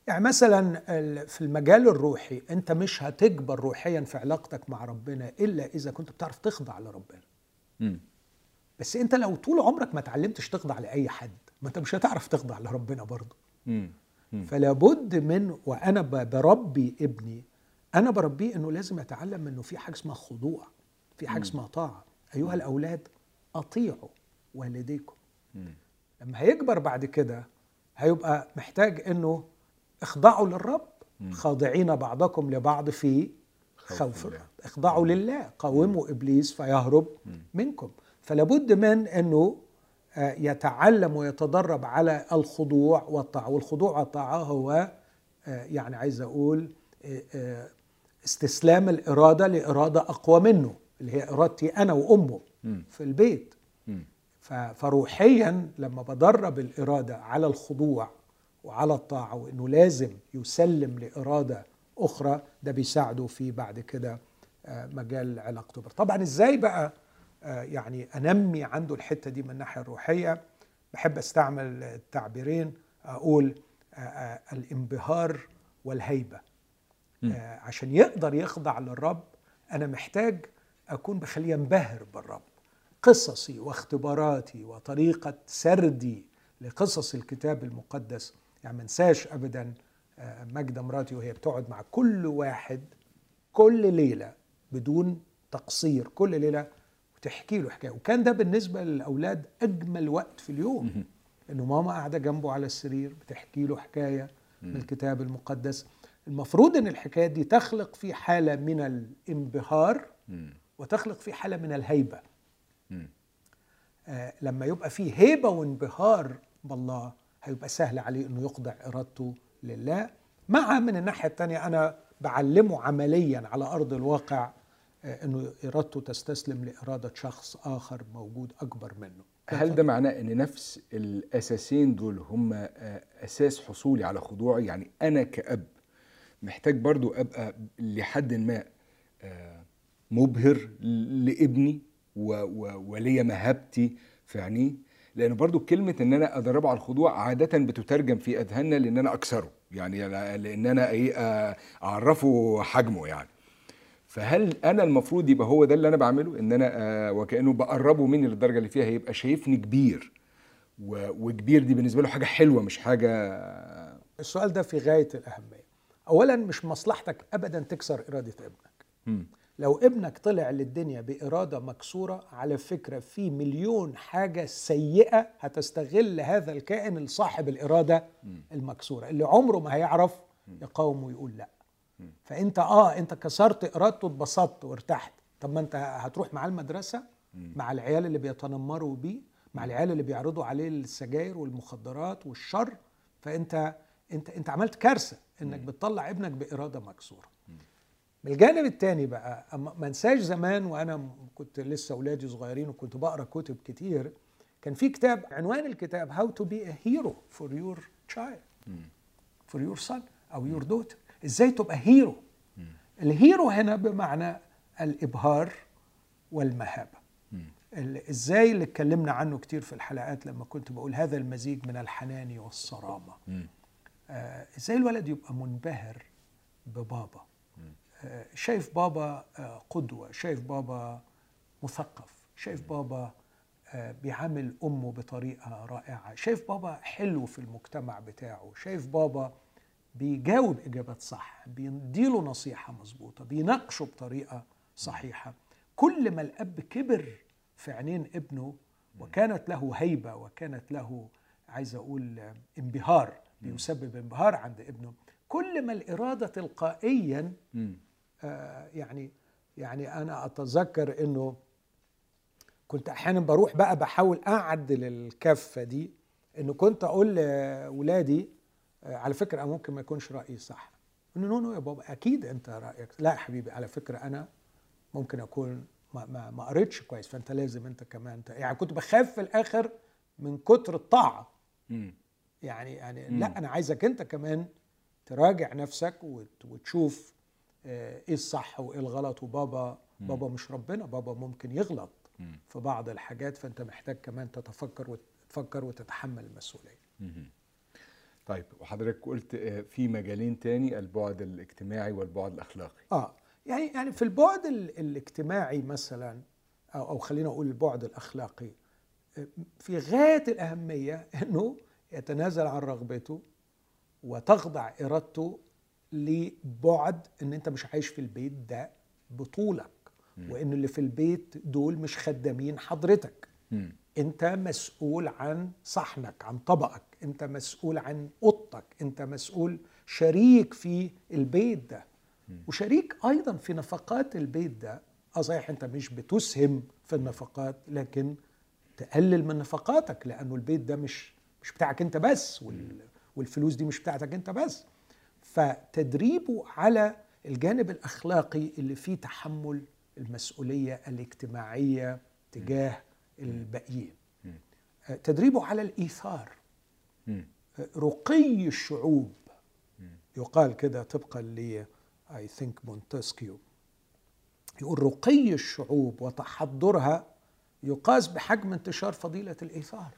يعني مثلا في المجال الروحي أنت مش هتكبر روحيا في علاقتك مع ربنا إلا إذا كنت بتعرف تخضع لربنا مم. بس أنت لو طول عمرك ما اتعلمتش تخضع لأي حد ما انت مش هتعرف تخضع لربنا برضه. فلا بد من وأنا بربي ابني أنا بربيه إنه لازم يتعلم إنه في حاجة اسمها خضوع في حاجة اسمها طاعة. أيها الأولاد أطيعوا والديكم. مم. لما هيكبر بعد كده هيبقى محتاج إنه اخضعوا للرب. خاضعين بعضكم لبعض في خوف الله. الرب اخضعوا لله. قاوموا إبليس فيهرب منكم. فلا بد من إنه يتعلم ويتدرب على الخضوع والطاعة والخضوع والطاعة هو آه، يعني عايز أقول آه، آه، استسلام الإرادة لإرادة أقوى منه اللي هي إرادتي أنا وأمه مم. في البيت. فروحيا لما بدرب الإرادة على الخضوع وعلى الطاعة وإنه لازم يسلم لإرادة أخرى ده بيساعده في بعد كده مجال علاقته. طبعا إزاي بقى يعني أنمي عنده الحتة دي من الناحية الروحية. بحب أستعمل التعبيرين أقول آه، آه، الانبهار والهيبة. آه، عشان يقدر يخضع للرب أنا محتاج أكون بخليه ينبهر بالرب. قصصي واختباراتي وطريقة سردي لقصص الكتاب المقدس يعني ما انساش أبدا آه، ماجدة مراتي وهي بتقعد مع كل واحد كل ليلة بدون تقصير. كل ليلة وتحكي له حكاية. وكان ده بالنسبة للأولاد أجمل وقت في اليوم. إنه ماما قاعدة جنبه على السرير بتحكي له حكاية من الكتاب المقدس. المفروض إن الحكاية دي تخلق في حالة من الانبهار. وتخلق في حالة من الهيبة. مم. آه، لما يبقى فيه هيبة وانبهار بالله هيبقى سهل عليه إنه يخضع ارادته لله. مع من الناحية الثانية أنا بعلمه عمليا على أرض الواقع إنه إرادته تستسلم لإرادة شخص آخر موجود أكبر منه. هل ده معناه إن نفس الأساسين دول هم آه، أساس حصولي على خضوعي؟ يعني أنا كأب محتاج برضو أبقى لحد ما آه، مبهر لابني وليا مهابتي في عينيه؟ لأن برضو كلمة إن أنا أدربه على الخضوع عادة بتترجم في أذهاننا لأن أنا أكسره. يعني لأن أنا إيه آه، أعرفه حجمه يعني. فهل أنا المفروض يبقى هو ده اللي أنا بعمله؟ إن أنا آه وكأنه بقربه مني للدرجه اللي فيها هيبقى شايفني كبير. و- وكبير دي بالنسبة له حاجة حلوة مش حاجة السؤال ده في غاية الأهمية. أولا مش مصلحتك أبدا تكسر إرادة ابنك. مم. لو ابنك طلع للدنيا بإرادة مكسورة على فكرة في مليون حاجة سيئة هتستغل هذا الكائن لصاحب الإرادة المكسورة. اللي عمره ما هيعرف يقاوم ويقول لأ. فأنت آه أنت كسرت إرادته اتبسطت وارتحت. طب ما أنت هتروح مع المدرسة مع العيال اللي بيتنمروا بيه مع العيال اللي بيعرضوا عليه السجاير والمخدرات والشر. فأنت أنت أنت عملت كارثة إنك بتطلع ابنك بإرادة مكسورة. من الجانب الثاني بقى ما انساش زمان وأنا كنت لسه اولادي صغيرين وكنت بقرأ كتب كتير كان في كتاب عنوان الكتاب how to be a hero for your child for your son أو your daughter إزاي تبقى hero ال hero هنا بمعنى الإبهار والمهابة. ال- إزاي اللي اتكلمنا عنه كتير في الحلقات لما كنت بقول هذا المزيج من الحنان والصرامة. آه إزاي الولد يبقى منبهر ببابا؟ آه، شايف بابا آه، قدوة شايف بابا مثقف شايف بابا آه، بيعامل أمه بطريقة رائعة شايف بابا حلو في المجتمع بتاعه شايف بابا بيجاوب إجابات صح بيديله نصيحة مظبوطة بيناقشه بطريقة صحيحة كل ما الأب كبر في عينين ابنه وكانت له هيبة وكانت له عايز أقول انبهار بيسبب انبهار عند ابنه كل ما الإرادة تلقائيا. آه، يعني يعني أنا أتذكر إنه كنت أحيانا بروح بقى بحاول أعدل الكفة دي إنه كنت أقول لاولادي آه، على فكرة ممكن ما يكونش رأيي صح إنه نو نو يا بابا أكيد أنت رأيك لا يا حبيبي على فكرة أنا ممكن أكون ما ما, ما قريتش كويس فأنت لازم أنت كمان ت- يعني كنت بخاف في الآخر من كتر الطاعة. يعني يعني مم. لا أنا عايزك أنت كمان تراجع نفسك وت- وتشوف آه، إيه الصح وإيه الغلط وبابا بابا مش ربنا بابا ممكن يغلط مم. في بعض الحاجات فأنت محتاج كمان تتفكر وتفكر وتتحمل المسؤولية. طيب وحضرتك قلت آه، في مجالين تاني البعد الاجتماعي والبعد الأخلاقي. آه يعني يعني في البعد ال- الاجتماعي مثلا أو أو خلينا أقول البعد الأخلاقي آه، في غاية الأهمية إنه يتنازل عن رغبته وتخضع إرادته لبعد إن أنت مش عايش في البيت ده بطولك وإن اللي في البيت دول مش خدامين حضرتك. أنت مسؤول عن صحنك عن طبقك. انت مسؤول عن اوضتك انت مسؤول شريك في البيت ده. وشريك أيضا في نفقات البيت ده. آه صحيح انت مش بتسهم في النفقات لكن تقلل من نفقاتك لأنه البيت ده مش مش بتاعك انت بس وال والفلوس دي مش بتاعتك انت بس. فتدريبه على الجانب الأخلاقي اللي فيه تحمل المسؤولية الاجتماعية تجاه الباقيين آه، تدريبه على الإيثار. رقي الشعوب يقال كده طبقا ل اي ثينك مونتسكيو يقول رقي الشعوب وتحضرها يقاس بحجم انتشار فضيلة الإيثار.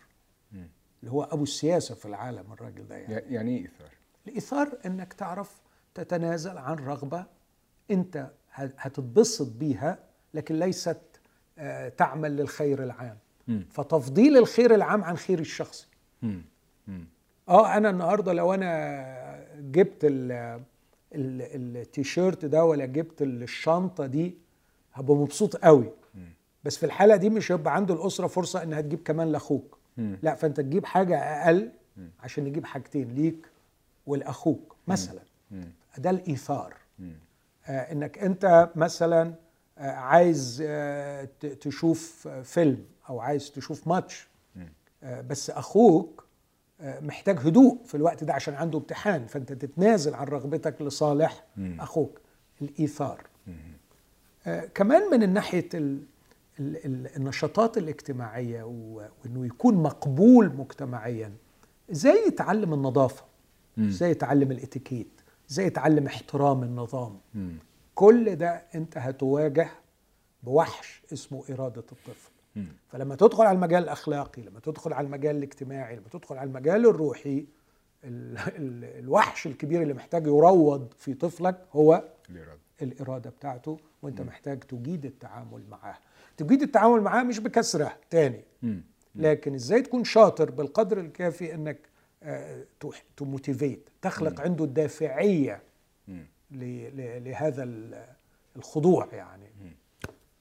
اللي هو أبو السياسة في العالم الراجل ده يعني يع- يعني إيه إيثار؟ الإيثار إنك تعرف تتنازل عن رغبة أنت هتتبسط بيها لكن ليست آه، تعمل للخير العام مم. فتفضيل الخير العام عن خير الشخصي مم. آه أنا النهارده لو أنا جبت ال ال- التيشيرت ده ولا جبت الشنطة دي هبقى مبسوط قوي. بس في الحالة دي مش هيبقى عند الأسرة فرصة إنها تجيب كمان لأخوك. لا فأنت تجيب حاجة أقل عشان نجيب حاجتين ليك ولأخوك مثلا. ده الإيثار. آه إنك أنت مثلا آه عايز آه تشوف فيلم أو عايز تشوف ماتش. آه بس أخوك محتاج هدوء في الوقت ده عشان عنده امتحان فأنت تتنازل عن رغبتك لصالح مم. أخوك الإيثار مم. آه، كمان من ناحية ال ال ال النشاطات الاجتماعية وإنه يكون مقبول مجتمعيا إزاي يتعلم النظافة. إزاي يتعلم الإتيكيت إزاي يتعلم احترام النظام مم. كل ده أنت هتواجه بوحش اسمه إرادة الطفل. فلما تدخل على المجال الأخلاقي لما تدخل على المجال الاجتماعي لما تدخل على المجال الروحي ال ال الوحش الكبير اللي محتاج يروض في طفلك هو الإرادة. الإرادة بتاعته وأنت محتاج تجيد التعامل معاه. تجيد التعامل معاه مش بكسرة تاني. لكن إزاي تكون شاطر بالقدر الكافي أنك تموتيفيت تخلق عنده ل- لهذا ال- الخضوع يعني.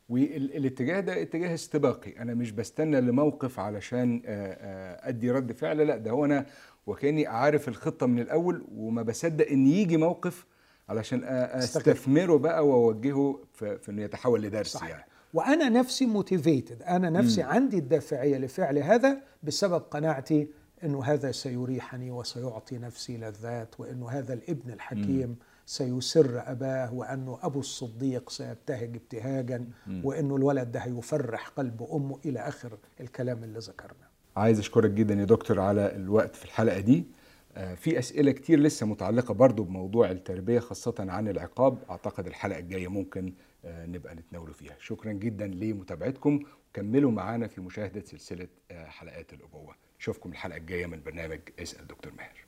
والاتجاه ده اتجاه استباقي. أنا مش بستنى لموقف علشان آه، آه، أدي رد فعل لا ده هو أنا وكأني عارف الخطة من الأول وما بصدق إن يجي موقف علشان. أستثمره بقى وأوجهه في, إنه يتحول لدرس صحيح. يعني. وأنا نفسي موتيفيتد أنا نفسي عندي الدافعية لفعل هذا بسبب قناعتي أنه هذا سيريحني وسيعطي نفسي لذات وأنه هذا الابن الحكيم سيسر أباه وأنه أبو الصديق سيبتهج ابتهاجا وأنه الولد ده هيفرح قلب أمه إلى آخر الكلام اللي ذكرناه. عايز أشكرك جدا يا دكتور على الوقت في الحلقة دي. آه، في أسئلة كتير لسه متعلقة برضو بموضوع التربية خاصة عن العقاب. أعتقد الحلقة الجاية ممكن آه، نبقى نتناوله فيها. شكرا جدا لمتابعتكم. وكملوا معانا في مشاهدة سلسلة آه، حلقات الأبوة. نشوفكم الحلقة الجاية من برنامج اسأل دكتور ماهر.